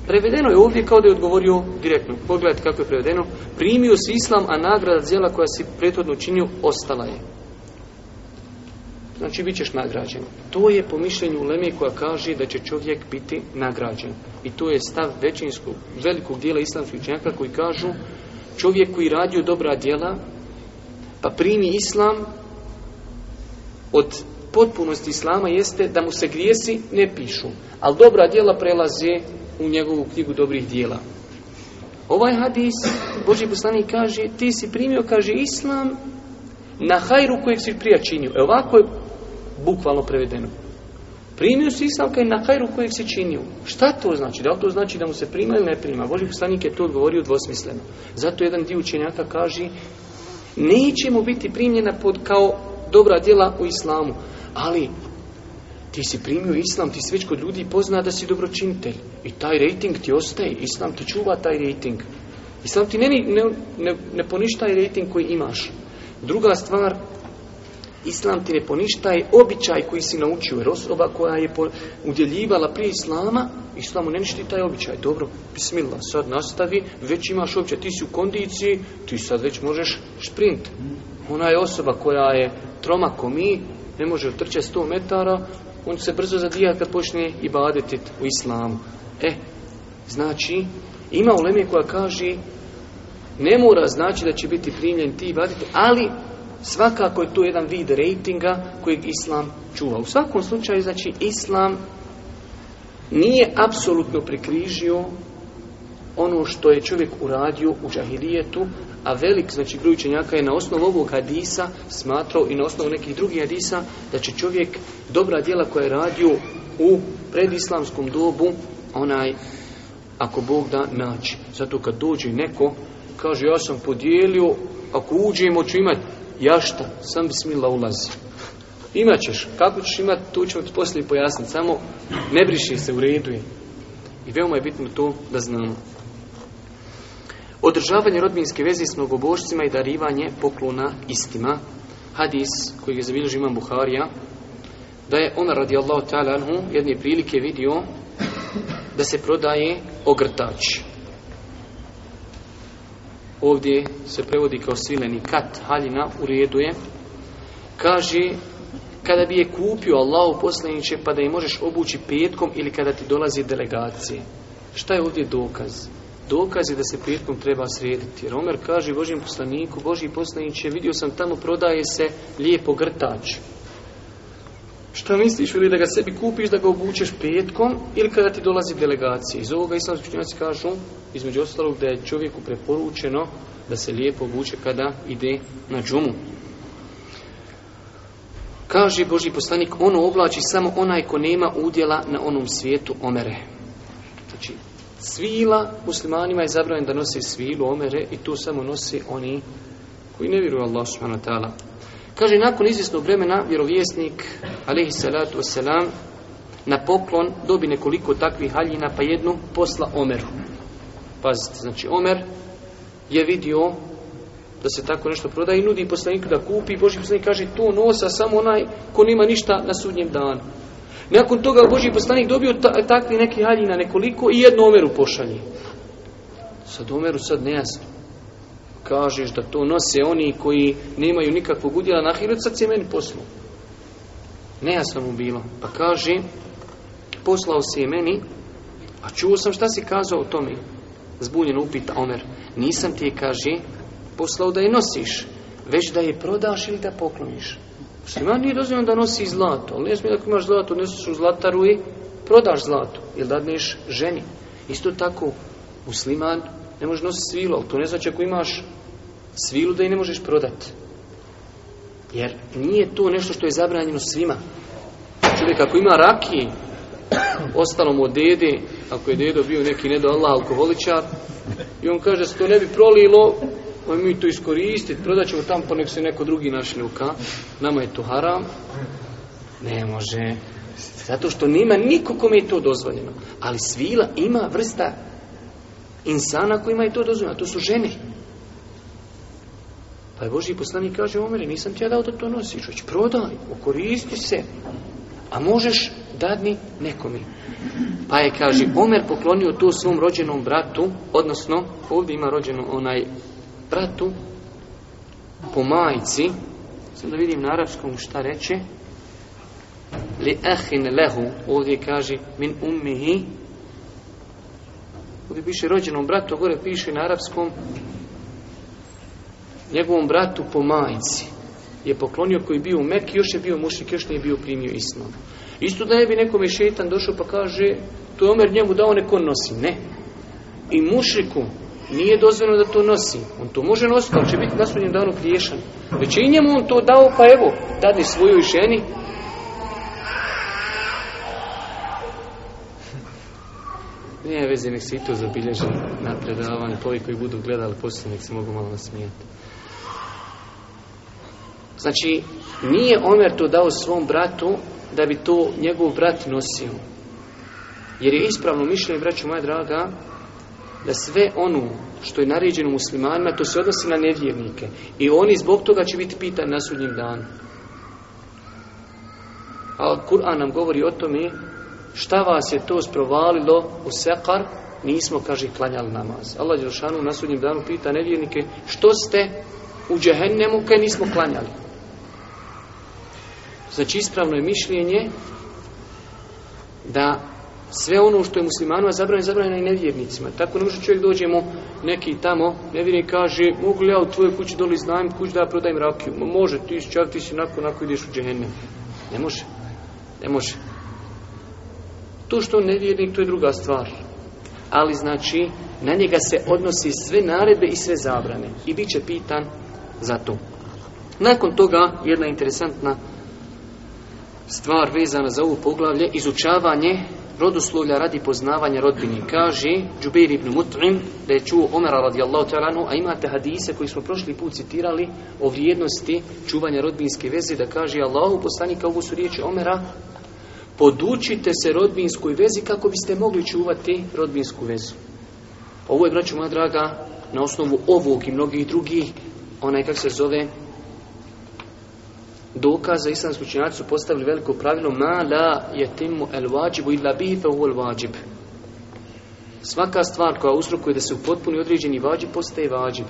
S1: Prevedeno je ovdje kao da je odgovorio direktno. Pogledajte kako je prevedeno. Primio si islam, a nagrada djela koja si prethodno učinio ostala je. Znači, bit ćeš nagrađen. To je po mišljenju Leme koja kaže da će čovjek biti nagrađen. I to je stav većinskog, velikog dijela islamskih učenjaka koji kažu čovjek koji radio dobra djela, pa primi islam od potpunosti Islama jeste da mu se grijesi ne pišu, ali dobra djela prelaze u njegovu knjigu dobrih djela. Ovaj hadis, Boži poslanik kaže, ti si primio, kaže, Islam na hajru kojeg si prija činio. E ovako je bukvalno prevedeno. Primio si Islam kaj na hajru kojeg si činio. Šta to znači? Da li to znači da mu se prima ili ne prima? Boži poslanik je to odgovorio dvosmisleno. Zato jedan dio učenjaka kaže, nećemo biti primljena pod kao dobra djela u islamu, ali, ti si primio islam, ti si kod ljudi pozna da si dobročinitelj. I taj rating ti ostaje, islam ti čuva taj rating. Islam ti ne, ne, ne, ne poništaj rating koji imaš. Druga stvar, Islam ti ne poništaj običaj koji si naučio, jer osoba koja je udjeljivala prije Islama, Islamu ne ništi taj običaj. Dobro, bismillah, sad nastavi, već imaš uopće, ti si u kondiciji, ti sad već možeš šprint. Ona je osoba koja je troma mi, ne može otrčati 100 metara, on će se brzo zadijati da počne i u islamu. E, znači, ima uleme koja kaže ne mora znači da će biti primljen ti ibadeti, ali svakako je to jedan vid rejtinga kojeg islam čuva. U svakom slučaju, znači, islam nije apsolutno prikrižio ono što je čovjek uradio u džahilijetu, a velik, znači broj učenjaka je na osnovu ovog hadisa smatrao i na osnovu nekih drugih hadisa da će čovjek dobra djela koja je radio u predislamskom dobu, onaj, ako Bog da, naći. Zato kad dođe neko, kaže ja sam podijelio, ako uđemo ću imati, ja šta, sam bismila ulazi. Imaćeš, kako ćeš imati, tu ćemo ti poslije pojasniti, samo ne briši se, u redu I veoma je bitno to da znamo. Održavanje rodbinske veze s mnogobožcima i darivanje poklona istima. Hadis koji je zabilježio imam Buharija, da je ona radi Allahu ta'ala jedne prilike vidio da se prodaje ogrtač. Ovdje se prevodi kao svileni kat, haljina, u redu je. Kaže, kada bi je kupio Allahu će pa da je možeš obući petkom ili kada ti dolazi delegacije. Šta je ovdje dokaz? dokazi da se petkom treba srediti. Jer Omer kaže Božjem poslaniku, Božji poslaniće, vidio sam tamo prodaje se lijepo grtač. Što misliš, ili da ga sebi kupiš, da ga obučeš petkom, ili kada ti dolazi delegacija? Iz ovoga islamski činjaci kažu, između ostalog, da je čovjeku preporučeno da se lijepo obuče kada ide na džumu. Kaže Boži poslanik, ono oblači samo onaj ko nema udjela na onom svijetu omere. Znači, Svila, muslimanima je zabranjeno da nose svilu, omere i tu samo nosi oni koji ne vjeruju Allah subhanahu ta'ala. Kaže, nakon izvjesnog vremena, vjerovjesnik, alaihi salatu na poklon dobi nekoliko takvih haljina, pa jednu posla Omeru. Pazite, znači Omer je vidio da se tako nešto prodaje i nudi poslaniku da kupi. Boži poslanik kaže, to nosa samo onaj ko nema ništa na sudnjem danu. Nakon toga Boži poslanik dobio takvi neki haljina nekoliko i jednu Omeru pošalji. Sad Omeru sad nejasno. Kažeš da to nose oni koji nemaju nikakvog udjela na hiru, sad si meni poslao. Nejasno mu bilo. Pa kaže, poslao si je meni, a čuo sam šta si kazao o tome. Zbunjen upita Omer, nisam ti je, kaže, poslao da je nosiš, već da je prodaš ili da pokloniš. Musliman nije dozvoljeno da nosi zlato, ali ne smije da imaš zlato, neseš u zlataru i prodaš zlato, ili dadneš ženi. Isto tako, musliman ne može nositi svilu, ali to ne znači ako imaš svilu da i ne možeš prodati. Jer nije to nešto što je zabranjeno svima. Čovjek ako ima raki, ostalom od dede, ako je dedo bio neki nedo Allah alkoholičar, i on kaže se to ne bi prolilo, Ajmo mi to iskoristiti, prodat ćemo tamo pa nek se neko drugi ka Nama je to haram. Ne može. Zato što nema niko kome je to dozvoljeno. Ali svila ima vrsta insana kojima je to dozvoljeno. To su žene. Pa je Boži poslanik kaže, Omeri nisam ti ja dao da to nosiš. Već prodaj, okoristi se. A možeš dadni nekomi. Pa je, kaže, Omer poklonio to svom rođenom bratu, odnosno, ovdje ima rođeno onaj bratu po majci, sam da vidim na arapskom šta reče, li ahin lehu, ovdje kaže min ummihi, ovdje piše rođenom bratu, gore piše na arapskom njegovom bratu po majci je poklonio koji bio u Mekki, još je bio mušnik, još nije bio primio islam. Isto da ne bi nekome šetan došao pa kaže, to je Omer njemu dao neko nosi. Ne. I mušriku nije dozvoljeno da to nosi. On to može nositi, ali će biti na sudnjem danu griješan. Već i njemu on to dao, pa evo, dadi svojoj ženi. Nije veze, nek se i to zabilježi na predavanju. Ovi koji budu gledali poslije, nek se mogu malo nasmijati. Znači, nije Omer to dao svom bratu da bi to njegov brat nosio. Jer je ispravno mišljenje, braću moja draga, da sve ono što je naređeno muslimanima, to se odnosi na nevjernike. I oni zbog toga će biti pitan na sudnjem danu. A Kur'an nam govori o tome šta vas je to sprovalilo u sekar, nismo, kaže, klanjali namaz. Allah Đelšanu na sudnjem danu pita nevjernike što ste u džehennemu kaj nismo klanjali. Znači ispravno je mišljenje da sve ono što je a zabranjeno, zabranjeno i nevjernicima. Tako ne može čovjek dođe mu neki tamo, nevjernik kaže, mogu li ja u tvojoj kući doli znam kuć da ja prodajem rakiju? može, ti si čak, ti si onako, nakon ideš u džehennem. Ne može. Ne može. To što on nevjernik, to je druga stvar. Ali znači, na njega se odnosi sve naredbe i sve zabrane. I bit će pitan za to. Nakon toga, jedna interesantna stvar vezana za ovo poglavlje, izučavanje rodoslovlja radi poznavanja rodbini. Kaže Džubeir ibn Mut'im da je čuo Omera radijallahu ta'lanu, a imate hadise koji smo prošli put citirali o vrijednosti čuvanja rodbinske veze da kaže Allahu poslanika ovo su riječi Omera podučite se rodbinskoj vezi kako biste mogli čuvati rodbinsku vezu. Ovo je, braću moja draga, na osnovu ovog i mnogih drugih, onaj kak se zove dokaza islamski Istan su postavili veliko pravilo ma la je el vađibu illa bihi fe vađib. Svaka stvar koja uzrokuje da se u potpuni određeni vađib postaje vađib.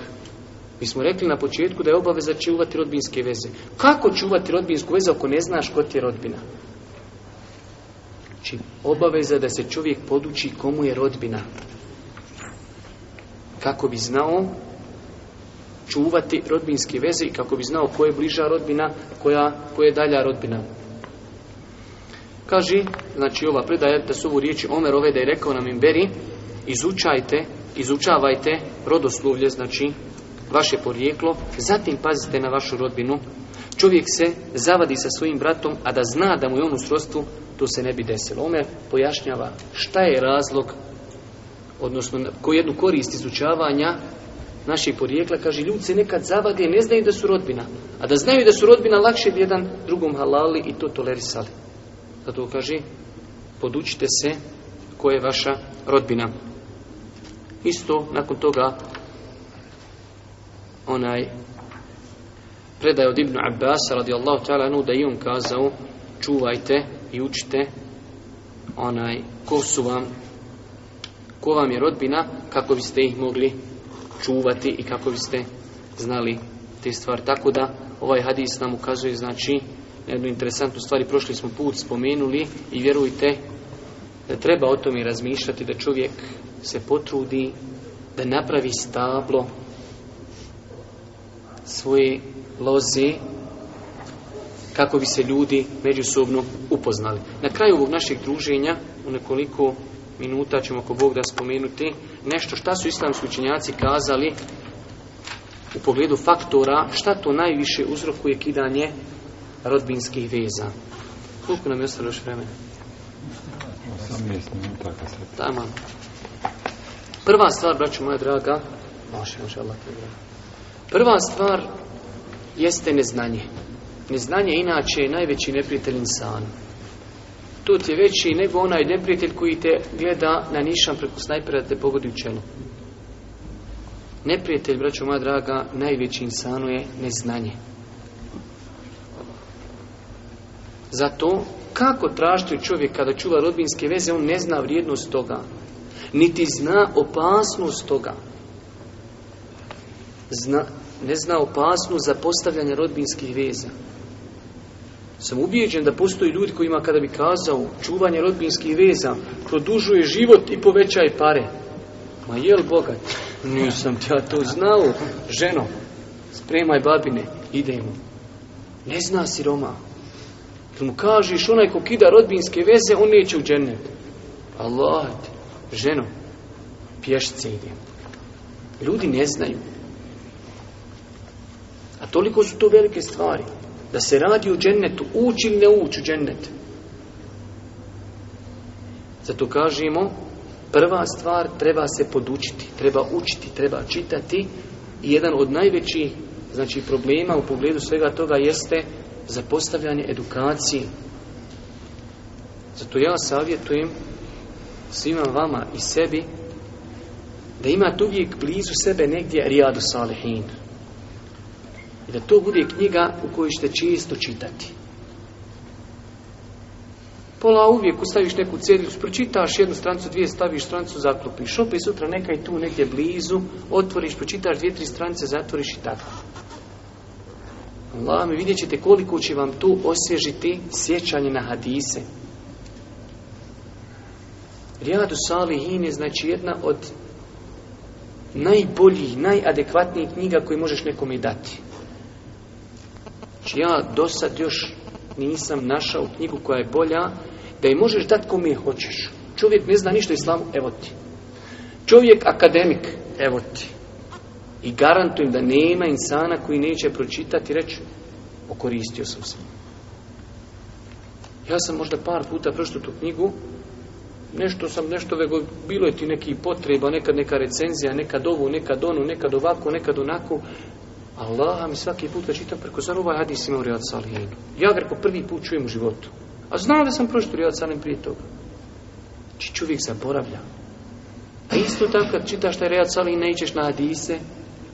S1: Mi smo rekli na početku da je obaveza čuvati rodbinske veze. Kako čuvati rodbinsku vezu ako ne znaš ko ti je rodbina? Znači, obaveza da se čovjek poduči komu je rodbina. Kako bi znao čuvati rodbinske veze i kako bi znao koja je bliža rodbina, koja, koja je dalja rodbina. kaži znači ova predaja da su ovu riječi ove da je rekao nam imberi, izučajte, izučavajte rodoslovlje, znači vaše porijeklo, zatim pazite na vašu rodbinu. Čovjek se zavadi sa svojim bratom, a da zna da mu je on u srodstvu, to se ne bi desilo. Omer pojašnjava šta je razlog, odnosno koju jednu korist izučavanja naših porijekla, kaže, ljudi se nekad zavade, ne znaju da su rodbina. A da znaju da su rodbina, lakše bi jedan drugom halali i to tolerisali. Zato kaže, podučite se ko je vaša rodbina. Isto, nakon toga, onaj predaje od Ibnu Abbas radijallahu ta'ala da i on kazao čuvajte i učite onaj ko su vam ko vam je rodbina kako biste ih mogli čuvati i kako biste znali te stvari. Tako da ovaj hadis nam ukazuje znači jednu interesantnu stvar i prošli smo put spomenuli i vjerujte da treba o tome razmišljati da čovjek se potrudi da napravi stablo svoje loze kako bi se ljudi međusobno upoznali. Na kraju ovog našeg druženja u nekoliko minuta ćemo ako Bog da spomenuti nešto šta su islamski učinjaci kazali u pogledu faktora šta to najviše uzrokuje kidanje rodbinskih veza. Koliko nam je ostalo još vremena? Tamo. Prva stvar, braću moja draga, vaše Prva stvar jeste neznanje. Neznanje inače je najveći neprijatelj insana to ti je veći nego onaj neprijatelj koji te gleda na nišan preko snajpera da te pogodi u čelu. Neprijatelj, braćo moja draga, najveći insanu je neznanje. Zato, kako tražiti čovjek kada čuva rodbinske veze, on ne zna vrijednost toga. Niti zna opasnost toga. ne zna opasnost za postavljanje rodbinskih veza sam ubijeđen da postoji ljudi kojima kada bi kazao čuvanje rodbinskih veza produžuje život i povećaj pare. Ma jel bogat? Nisam ja to znao. Ženo, spremaj babine, idemo. Ne zna siroma. Kad mu kažeš onaj ko kida rodbinske veze, on neće u džennet. Allah, ženo, pješce idemo. Ljudi ne znaju. A toliko su to velike stvari. Da se radi u džennetu, uči ili ne ući u džennet. Zato kažemo, prva stvar treba se podučiti, treba učiti, treba čitati i jedan od najvećih znači, problema u pogledu svega toga jeste zapostavljanje edukacije. Zato ja savjetujem svima vama i sebi da imate uvijek blizu sebe negdje Rijadu Salihin i da to bude knjiga u kojoj ćete često čitati. Pola uvijek ustaviš neku cedlicu, pročitaš jednu strancu, dvije staviš strancu, zaklopiš. Opet sutra neka tu negdje blizu, otvoriš, pročitaš dvije, tri strance, zatvoriš i tako. Allah vidjet ćete koliko će vam tu osježiti sjećanje na hadise. Rijadu Salihin je znači jedna od najboljih, najadekvatnijih knjiga koju možeš nekome dati. Znači ja do sad još nisam našao knjigu koja je bolja, da je možeš dati kome hoćeš. Čovjek ne zna ništa islamu, evo ti. Čovjek akademik, evo ti. I garantujem da nema insana koji neće pročitati i reći, okoristio sam se. Ja sam možda par puta prošao tu knjigu, nešto sam, nešto vego, bilo je ti neki potreba, nekad neka recenzija, nekad ovu, nekad onu, nekad ovako, nekad onako, Allaha mi svaki put kad čitam preko zar ovaj hadis ima u Ja ga po prvi put čujem u životu. A znam da sam prošli Rijad Salihin prije toga. Či znači, čovjek zaboravlja. A isto tako kad čitaš taj Rijad Salihin ne na hadise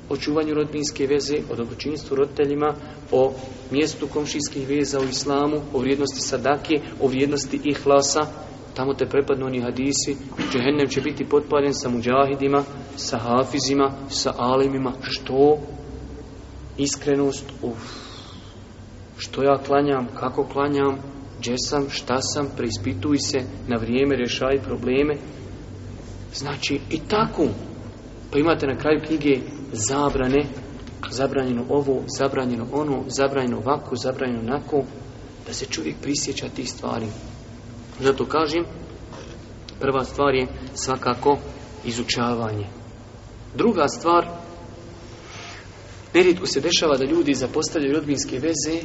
S1: o čuvanju rodbinske veze, o dobročinjstvu roditeljima, o mjestu komšijskih veza u islamu, o vrijednosti sadake, o vrijednosti ihlasa, tamo te prepadnu oni hadisi, džehennem će biti potpaljen sa muđahidima, sa hafizima, sa alimima, što? iskrenost, u što ja klanjam, kako klanjam, gdje sam, šta sam, preispituj se, na vrijeme rješaj probleme. Znači i tako. Pa imate na kraju knjige zabrane, zabranjeno ovo, zabranjeno ono, zabranjeno ovako, zabranjeno onako, da se čovjek prisjeća tih stvari. Zato kažem, prva stvar je svakako izučavanje. Druga stvar, Nerijetko se dešava da ljudi zapostavljaju rodbinske veze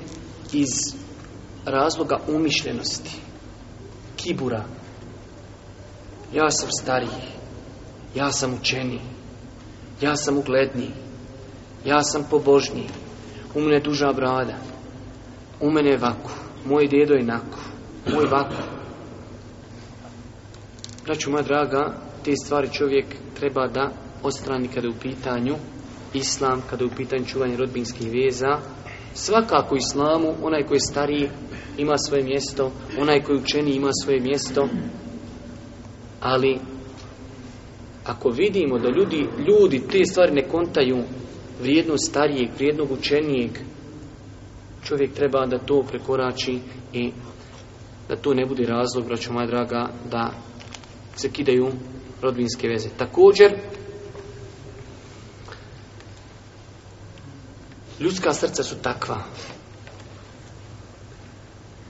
S1: iz razloga umišljenosti, kibura. Ja sam stariji, ja sam učeni, ja sam ugledniji, ja sam pobožniji, u mene duža brada, u mene je vaku, moj djedo je naku, moj vaku. Braću moja draga, te stvari čovjek treba da odstrani kada je u pitanju islam, kada je u pitanju čuvanje rodbinskih veza, svakako islamu, onaj koji je stariji ima svoje mjesto, onaj koji je učeni ima svoje mjesto, ali ako vidimo da ljudi, ljudi te stvari ne kontaju vrijednost starijeg, vrijednog učenijeg, čovjek treba da to prekorači i da to ne bude razlog, braćo moja draga, da se kidaju rodbinske veze. Također, Ljudska srca su takva.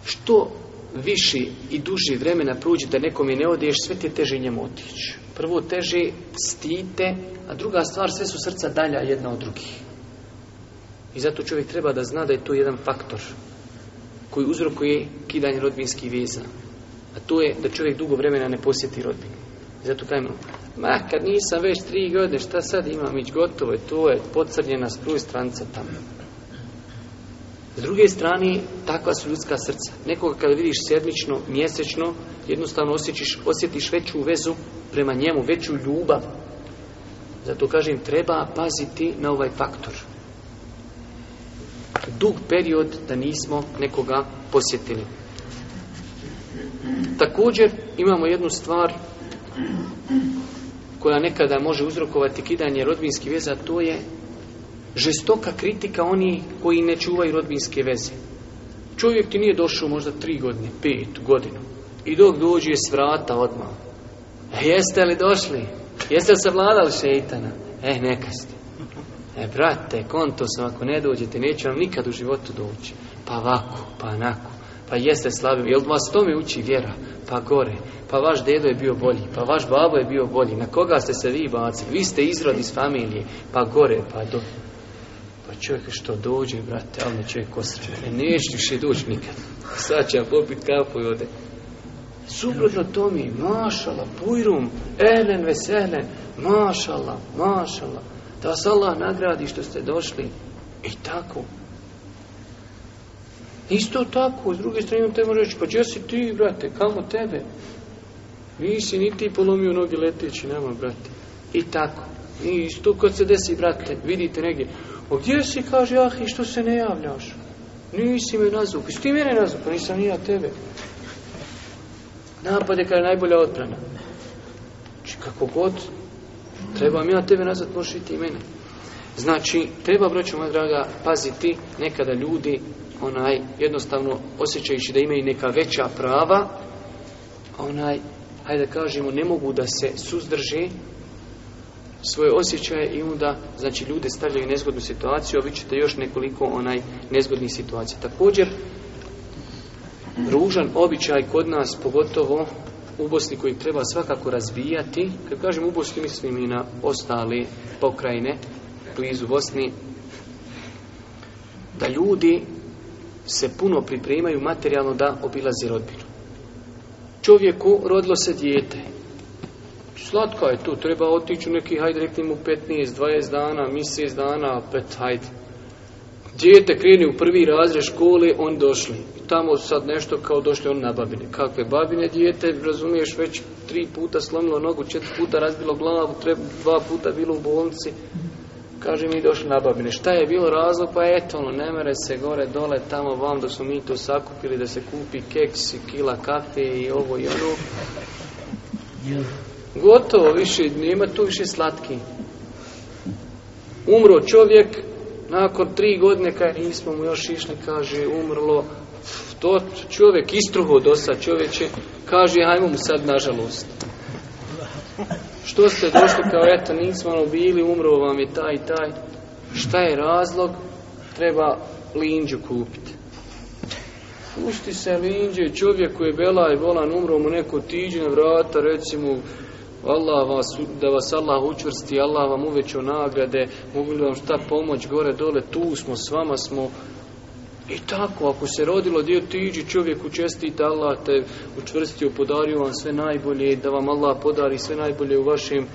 S1: Što viši i duži vremena pruđi da nekom je ne odeš, sve te teže njemu otići. Prvo teže stite, a druga stvar, sve su srca dalja jedna od drugih. I zato čovjek treba da zna da je to jedan faktor koji uzrokuje kidanje rodbinskih veza. A to je da čovjek dugo vremena ne posjeti rodbinu. I zato kajmo, Ma, nisam već tri godine, šta sad imam, ić gotovo je, to je pocrljena struj stranca tamo. S druge strane, takva su ljudska srca. Nekoga kada vidiš sedmično, mjesečno, jednostavno osjećiš, osjetiš veću vezu prema njemu, veću ljubav. Zato kažem, treba paziti na ovaj faktor. Dug period da nismo nekoga posjetili. Također, imamo jednu stvar koja nekada može uzrokovati kidanje rodbinskih veza, to je žestoka kritika oni koji ne čuvaju rodbinske veze. Čovjek ti nije došao možda tri godine, pet godinu I dok dođe s vrata odmah. E, jeste li došli? Jeste li savladali šeitana? E, neka ste. E, brate, konto sam, ako ne dođete, neću vam nikad u životu doći. Pa vako, pa nako. Pa jeste slabim, jel vas tome uči vjera, pa gore, pa vaš dedo je bio bolji, pa vaš babo je bio bolji, na koga ste se vi bacili, vi ste izrod iz familije, pa gore, pa do. Pa čovjek što dođe, brate, ali me čovjek osre, ne neće više doći nikad, sad će popit kapu i ode. Suprotno mi mašala, pujrum, elen veselen, mašala, mašala, da vas Allah nagradi što ste došli, i tako. Isto tako, s druge strane te može reći, pa gdje si ti, brate, kamo tebe? Nisi ni ti polomio noge leteći nema, brate. I tako. I isto kad se desi, brate, vidite negdje. O gdje si, kaže, ah, i što se ne javljaš? Nisi me nazvao. Pa ti mene nazvao, pa nisam ni ja tebe. je kada je najbolja odbrana. Znači, kako god, trebam ja tebe nazvat, možeš i ti mene. Znači, treba, broću moja draga, paziti nekada ljudi onaj jednostavno osjećajući da imaju neka veća prava, onaj, hajde da kažemo, ne mogu da se suzdrže svoje osjećaje i onda znači ljude stavljaju u nezgodnu situaciju, a vi ćete još nekoliko onaj nezgodnih situacija. Također, ružan običaj kod nas, pogotovo u Bosni koji treba svakako razvijati, kad kažem u Bosni mislim i na ostale pokrajine blizu Bosni, da ljudi se puno pripremaju materijalno da obilazi rodbinu. Čovjeku rodilo se dijete. Slatko je tu, treba otići u neki, hajde rekli mu 15, 20 dana, mjesec dana, pet, hajde. Dijete kreni u prvi razred škole, on došli. I tamo sad nešto kao došli on na babine. Kakve babine dijete, razumiješ, već tri puta slomilo nogu, četiri puta razbilo glavu, treba, dva puta bilo u bolnici kaže mi došli na babine. Šta je bilo razlog? Pa eto, ono, ne mere se gore, dole, tamo, vam, da su mi to sakupili, da se kupi keks i kila kafe i ovo i ono. Gotovo, više, nema tu više slatki. Umro čovjek, nakon tri godine, kaj nismo mu još išli, kaže, umrlo, to čovjek istruho sad čovječe, kaže, hajmo mu sad nažalost. Što ste došli kao eto nismo ono bili, umro vam je taj i taj. Šta je razlog? Treba linđu kupiti. Pusti se linđe, čovjek koji je bela i volan umro mu neko tiđe na vrata, recimo Allah vas, da vas Allah učvrsti, Allah vam uveću nagrade, mogu li vam šta pomoć gore dole, tu smo, s vama smo, i tako, ako se rodilo dio tiđi čovjeku čestita Allah te učvrstio, podario vam sve najbolje, da vam Allah podari sve najbolje u vašem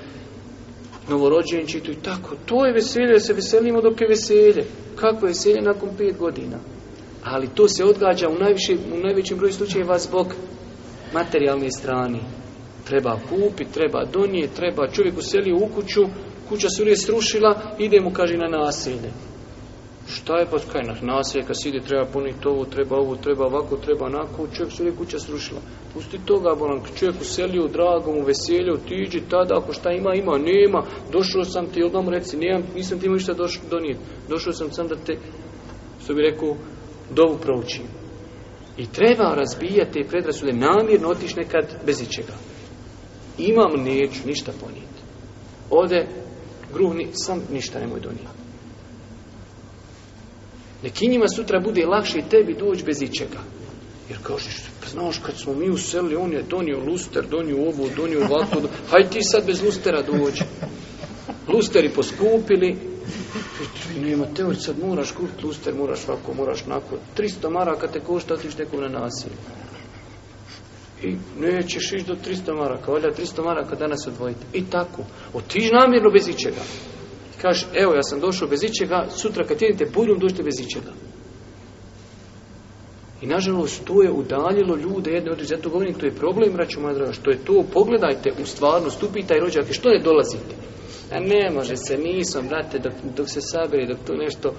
S1: novorođenčitu i tako. To je veselje, se veselimo dok je veselje. Kako je veselje nakon pet godina? Ali to se odgađa u, najviše, u najvećem broju slučajeva zbog materijalne strane. Treba kupiti, treba donijeti, treba čovjek uselio u kuću, kuća se uvijek srušila, ide mu, kaže, na nasilje. Šta je pa kaj nas nasilje, kad treba puniti ovo, treba ovo, treba ovako, treba onako, čovjek se uvijek kuća srušila. Pusti toga, bolan, čovjek uselio, drago mu, veselio, ti tada, ako šta ima, ima, nema, došao sam ti, odmah reci, nemam, nisam ti imao ništa donijeti, došao sam sam da te, što bi rekao, dovu proučim. I treba razbijati te predrasude, namirno otiš nekad bez ičega. Imam, neću, ništa ponijeti. Ode, gruhni, sam ništa nemoj donijeti. Neki njima sutra bude lakše i tebi doći bez ičega. Jer kažeš, pa znaš, kad smo mi uselili, on je donio luster, donio ovu, donio ovako, haj ti sad bez lustera dođi. Lusteri poskupili, nema teori, sad moraš kupiti luster, moraš ovako, moraš nako. 300 maraka te košta, otiš neko na nasilje. I nećeš ići do 300 maraka, valjda 300 maraka danas odvojiti. I tako, otiš namjerno bez ičega. Kaže, evo ja sam došao bez ičega, sutra kad idete poljom dođete bez ičega. I nažalost to je udaljilo ljude jedne od zato govorim, to je problem, braću moja draga, što je to, pogledajte u stvarnost, upitaj rođake, što je dolazite? A ne može se, nisam, brate, dok, dok se sabere, dok to nešto,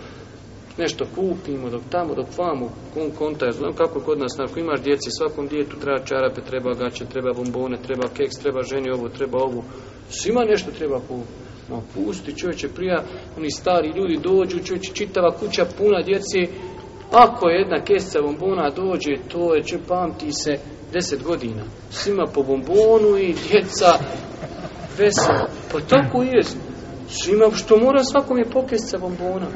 S1: nešto kupimo, dok tamo, dok vamo, kon konta, ja znam kako kod nas, ako imaš djeci, svakom djetu treba čarape, treba gaće, treba bombone, treba keks, treba ženi ovo, treba ovu, svima nešto treba kupiti. Ma ono, pusti čovječe, prija oni stari ljudi dođu, čovječe, čitava kuća puna djeci, ako je jedna kesica bombona dođe, to je, će pamti se deset godina. Svima po bombonu i djeca vesela. Pa tako je. Svima, što mora svakom je po kesica bombona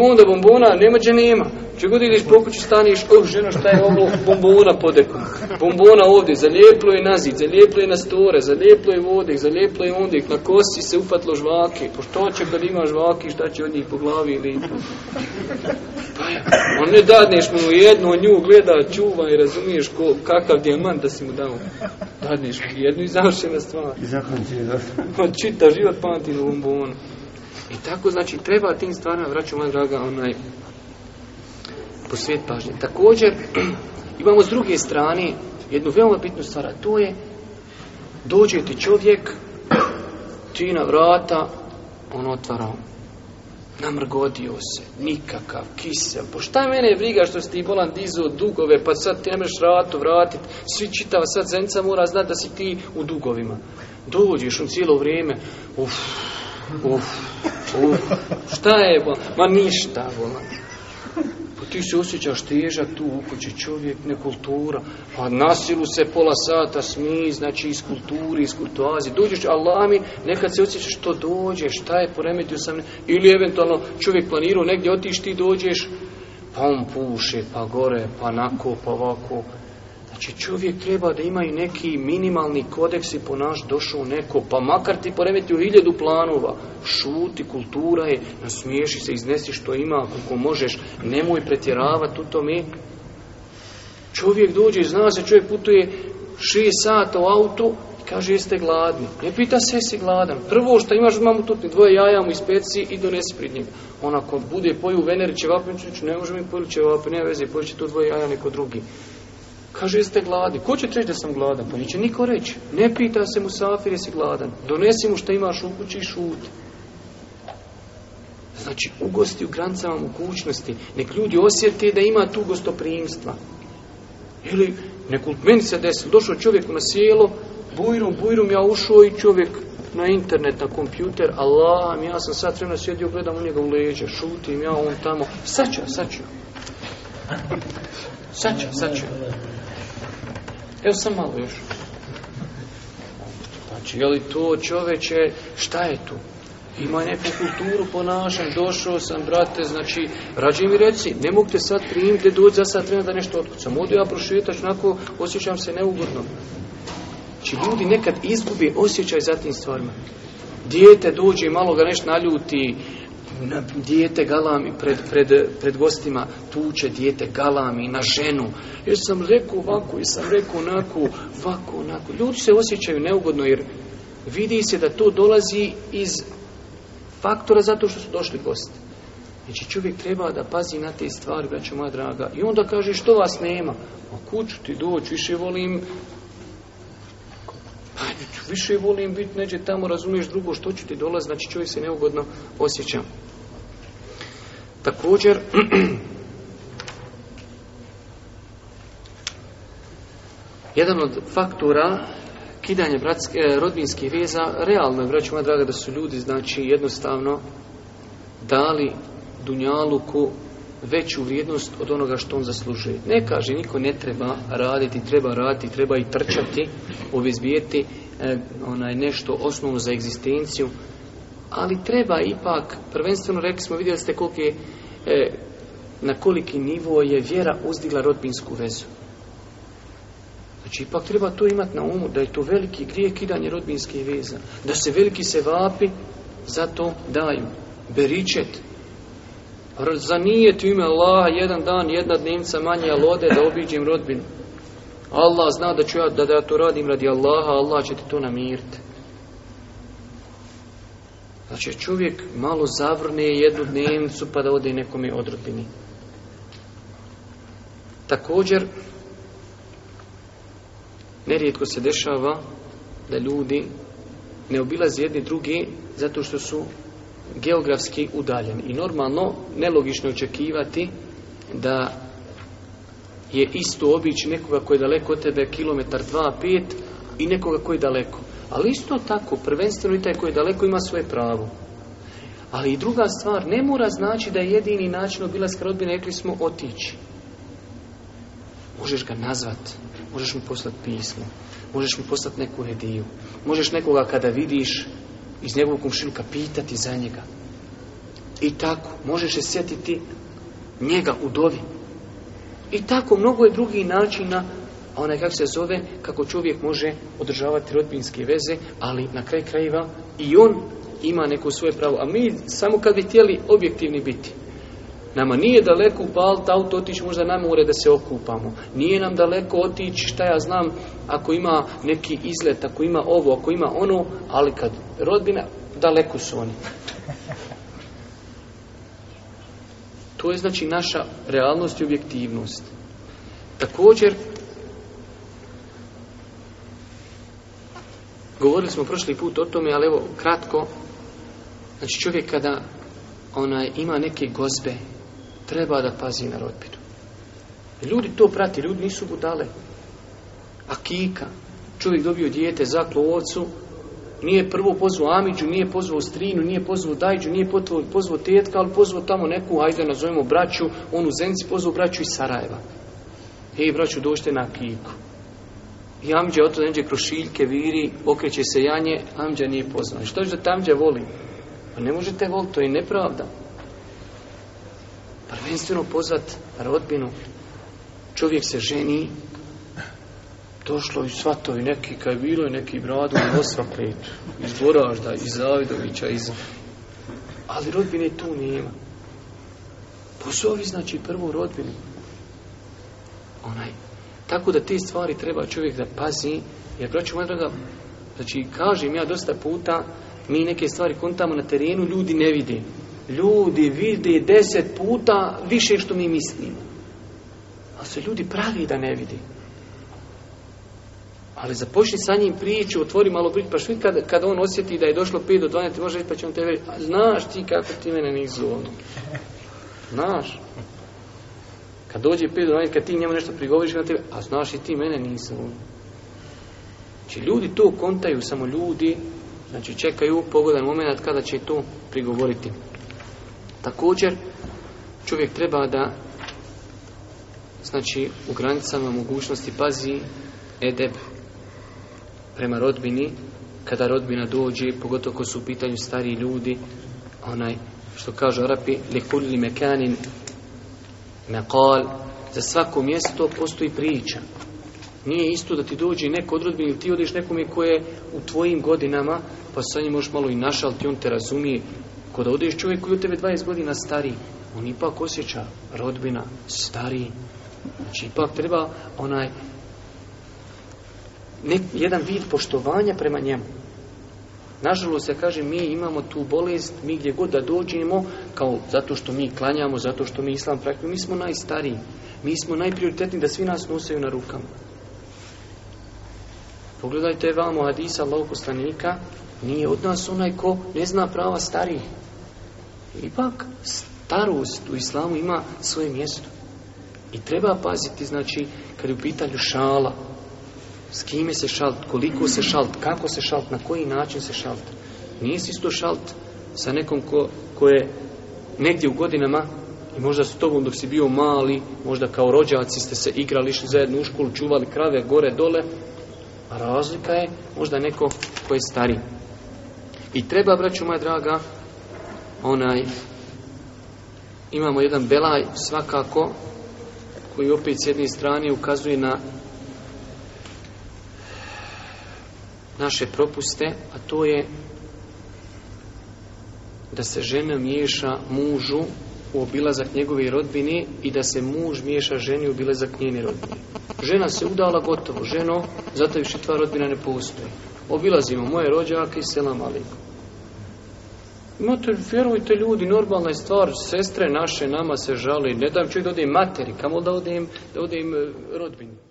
S1: onda bombona nema gdje nema. Če god ideš staniš, oh ženo šta je ovo bombona podekom. Bombona ovdje, zalijeplo je na zid, zalijeplo je na store, zalijeplo je vode, zalijeplo je ondje, na kosi se upatlo žvake. Po pa što će kad ima žvaki, šta će od njih po glavi ili... Pa ja, on ne dadneš mu jednu, on nju gleda, čuva i razumiješ ko, kakav dijamant da si mu dao. Dadneš mu jednu i završena stvar.
S2: I
S1: pa Čita život pamti na bombonu. I tako, znači, treba tim stvarima, vraćamo, moja draga, onaj, posvijet pažnje. Također, imamo s druge strane jednu veoma bitnu stvar, a to je dođe ti čovjek, ti na vrata, on otvara namrgodio se, nikakav, kisel, po pa šta mene briga što si ti bolan dizao dugove, pa sad ti ne možeš ratu vratiti, svi čitava sad zenca mora znati da si ti u dugovima. Dođeš on cijelo vrijeme, uff, Uf, uf, šta je Ma ništa bolan. Pa ti se osjećaš teža tu u kući čovjek, ne kultura. Pa nasilu se pola sata smi, znači iz kulturi, iz kultuazi. Dođeš, Allah mi, nekad se osjećaš što dođeš, šta je poremetio sam. Ili eventualno čovjek planirao negdje otiš, ti dođeš, pa on puše, pa gore, pa nako, pa ovako. Znači čovjek treba da ima i neki minimalni kodeks i ponaš došao neko, pa makar ti u hiljadu planova, šuti, kultura je, nasmiješi se, iznesi što ima, koliko možeš, nemoj pretjeravati u tome. Čovjek dođe i zna se, čovjek putuje šest sata u autu i kaže jeste gladni. Ne pita se jesi gladan. Prvo što imaš mamu tutni dvoje jaja mu ispeci i donesi pred njega. On ako bude poju veneri ćevapi, ne može mi poju ćevapi, ne veze, poju će tu dvoje jaja neko drugi. Kaže, jeste gladi, Ko će reći da sam gladan? Pa neće niko reći. Ne pita se mu safir, jesi gladan. Donesi mu što imaš u kući i šuti. Znači, ugosti u granicama mogućnosti. Nek ljudi osjete da ima tu gostoprimstva. Ili, nek' meni se desilo, došao čovjek na sjelo, bujrum, bujrum, ja ušao i čovjek na internet, na kompjuter, Allah, ja sam sad trenutno sjedio, gledam u njega u leđe, šutim, ja on tamo, sad ću Sad ću, sad ću. Evo sam malo još. Znači, je li to čoveče, šta je tu? Ima neku kulturu ponašam, došao sam, brate, znači, rađe mi reci, ne mogu te sad primiti, doći za sad vremena da nešto otkucam. Odu ja prošetač, onako osjećam se neugodno. Znači, ljudi nekad izgubi osjećaj za tim stvarima. Dijete dođe i malo ga nešto naljuti, dijete galami pred, pred, pred gostima tuče dijete galami na ženu jer sam rekao ovako i sam rekao onako ovako onako ljudi se osjećaju neugodno jer vidi se da to dolazi iz faktora zato što su došli gosti Znači čovjek treba da pazi na te stvari, će moja draga. I onda kaže što vas nema? Ma kuću ti doći, više volim više volim biti neđe tamo, razumiješ drugo što će ti dolaz, znači čovjek se neugodno osjeća. Također, jedan od faktora kidanje bratske, rodbinskih veza, realno je, vraćamo draga, da su ljudi, znači, jednostavno dali Dunjaluku veću vrijednost od onoga što on zaslužuje. Ne kaže, niko ne treba raditi, treba raditi, treba i trčati, obizbijeti e, onaj nešto osnovno za egzistenciju, ali treba ipak, prvenstveno rekli smo, vidjeli ste koliki je, e, na koliki nivo je vjera uzdigla rodbinsku vezu. Znači, ipak treba to imati na umu, da je to veliki grije kidanje rodbinske veza, da se veliki se vapi, zato daju beričet, za nije tu ime Allaha jedan dan, jedna dnevnica manje, lode da obiđem rodbinu. Allah zna da ću ja, da, da ja to radim radi Allaha, Allah će ti to namiriti. Znači čovjek malo zavrne jednu dnevnicu pa da ode nekome rodbini. Također, nerijetko se dešava da ljudi ne obilaze jedni drugi zato što su geografski udaljen. I normalno, nelogično očekivati da je isto obić nekoga koji je daleko od tebe, kilometar, dva, pet, i nekoga koji je daleko. Ali isto tako, prvenstveno i taj koji je daleko ima svoje pravo. Ali i druga stvar, ne mora znači da je jedini način obilaska rodbine, rekli smo, otići. Možeš ga nazvat, možeš mu poslati pismo, možeš mu poslati neku rediju, možeš nekoga kada vidiš iz njegovog komšiluka, pitati za njega. I tako, možeš se sjetiti njega u dovi. I tako, mnogo je drugih načina, a onaj kako se zove, kako čovjek može održavati rodbinske veze, ali na kraj krajeva i on ima neko svoje pravo. A mi samo kad bi htjeli objektivni biti, Nama nije daleko upaliti auto, otići možda nam ure da se okupamo. Nije nam daleko otići, šta ja znam, ako ima neki izlet, ako ima ovo, ako ima ono, ali kad rodbina, daleko su oni. To je znači naša realnost i objektivnost. Također, govorili smo prošli put o tome, ali evo, kratko, znači čovjek kada ona ima neke gozbe, treba da pazi na rodbinu. Ljudi to prati, ljudi nisu budale. A kika, čovjek dobio dijete, zaklo u ocu, nije prvo pozvao Amidžu, nije pozvao Strinu, nije pozvao Dajđu, nije pozvao, pozvao Tetka, ali pozvao tamo neku, ajde nazovemo braću, on u Zenci pozvao braću iz Sarajeva. Hej braću, došte na kiku. I Amidža oto neđe kroz šiljke, viri, okreće se janje, Amidža nije pozvao. Što je da Amidža voli? Pa ne možete voliti, to je nepravda. Prvenstveno pozvat rodbinu. Čovjek se ženi, došlo i svatovi neki, kaj je bilo i neki bradu i iz Boražda, iz Zavidovića, iz... Ali rodbine tu nema. Pozovi znači prvu rodbinu. Onaj. Tako da te stvari treba čovjek da pazi, jer braću moja draga, znači kažem ja dosta puta, mi neke stvari kontamo na terenu, ljudi ne vide ljudi vide deset puta više što mi mislimo. Ali se ljudi pravi da ne vidi. Ali započni sa njim priču, otvori malo priču, pa što kada, kada on osjeti da je došlo 5 do 12, može reći pa će on tebe, znaš ti kako ti mene nisu ono. Znaš. Kad dođe 5 do 12, kad ti njemu nešto prigovoriš na tebe, a znaš i ti mene nisu ono. Znači ljudi to kontaju, samo ljudi, znači čekaju pogodan moment kada će to prigovoriti. Također, čovjek treba da znači u granicama mogućnosti pazi edeb prema rodbini kada rodbina dođe, pogotovo ko su u pitanju stariji ljudi, onaj što kaže Arapi, kulli mekanin mekal, za svako mjesto postoji priča. Nije isto da ti dođe neko rodbine ili ti odeš nekome koje je u tvojim godinama, pa sa njim možeš malo i našal, on te razumije, da odeš čovjek koji od tebe 20 godina stariji, on ipak osjeća rodbina, stariji. Znači ipak treba onaj jedan vid poštovanja prema njemu. Nažalost, ja kažem, mi imamo tu bolest, mi gdje god da dođemo, kao zato što mi klanjamo, zato što mi islam praktično, mi smo najstariji, mi smo najprioritetniji da svi nas nosaju na rukama. Pogledajte vamo hadisa Allahog poslanika, nije od nas onaj ko ne zna prava starih. Ipak starost u islamu ima svoje mjesto. I treba paziti, znači, kad je u pitanju šala, s kime se šalt, koliko se šalt, kako se šalt, na koji način se šalt. Nije si isto šalt sa nekom ko, ko je negdje u godinama i možda s tobom dok si bio mali, možda kao rođaci ste se igrali, išli zajedno u školu, čuvali krave gore, dole, a razlika je možda neko ko je stari I treba, braću moja draga, onaj imamo jedan belaj svakako koji opet s jedne strane ukazuje na naše propuste, a to je da se žena miješa mužu u obilazak njegove rodbine i da se muž miješa ženi u obilazak njene rodbine. Žena se udala gotovo, ženo, zato više tva rodbina ne postoji. Obilazimo moje rođake i selam alikom. Imate, vjerujte ljudi, normalna je stvar, sestre naše nama se žali, ne dam čovjek da odim materi, kamo da odim, da odim eh, rodbini.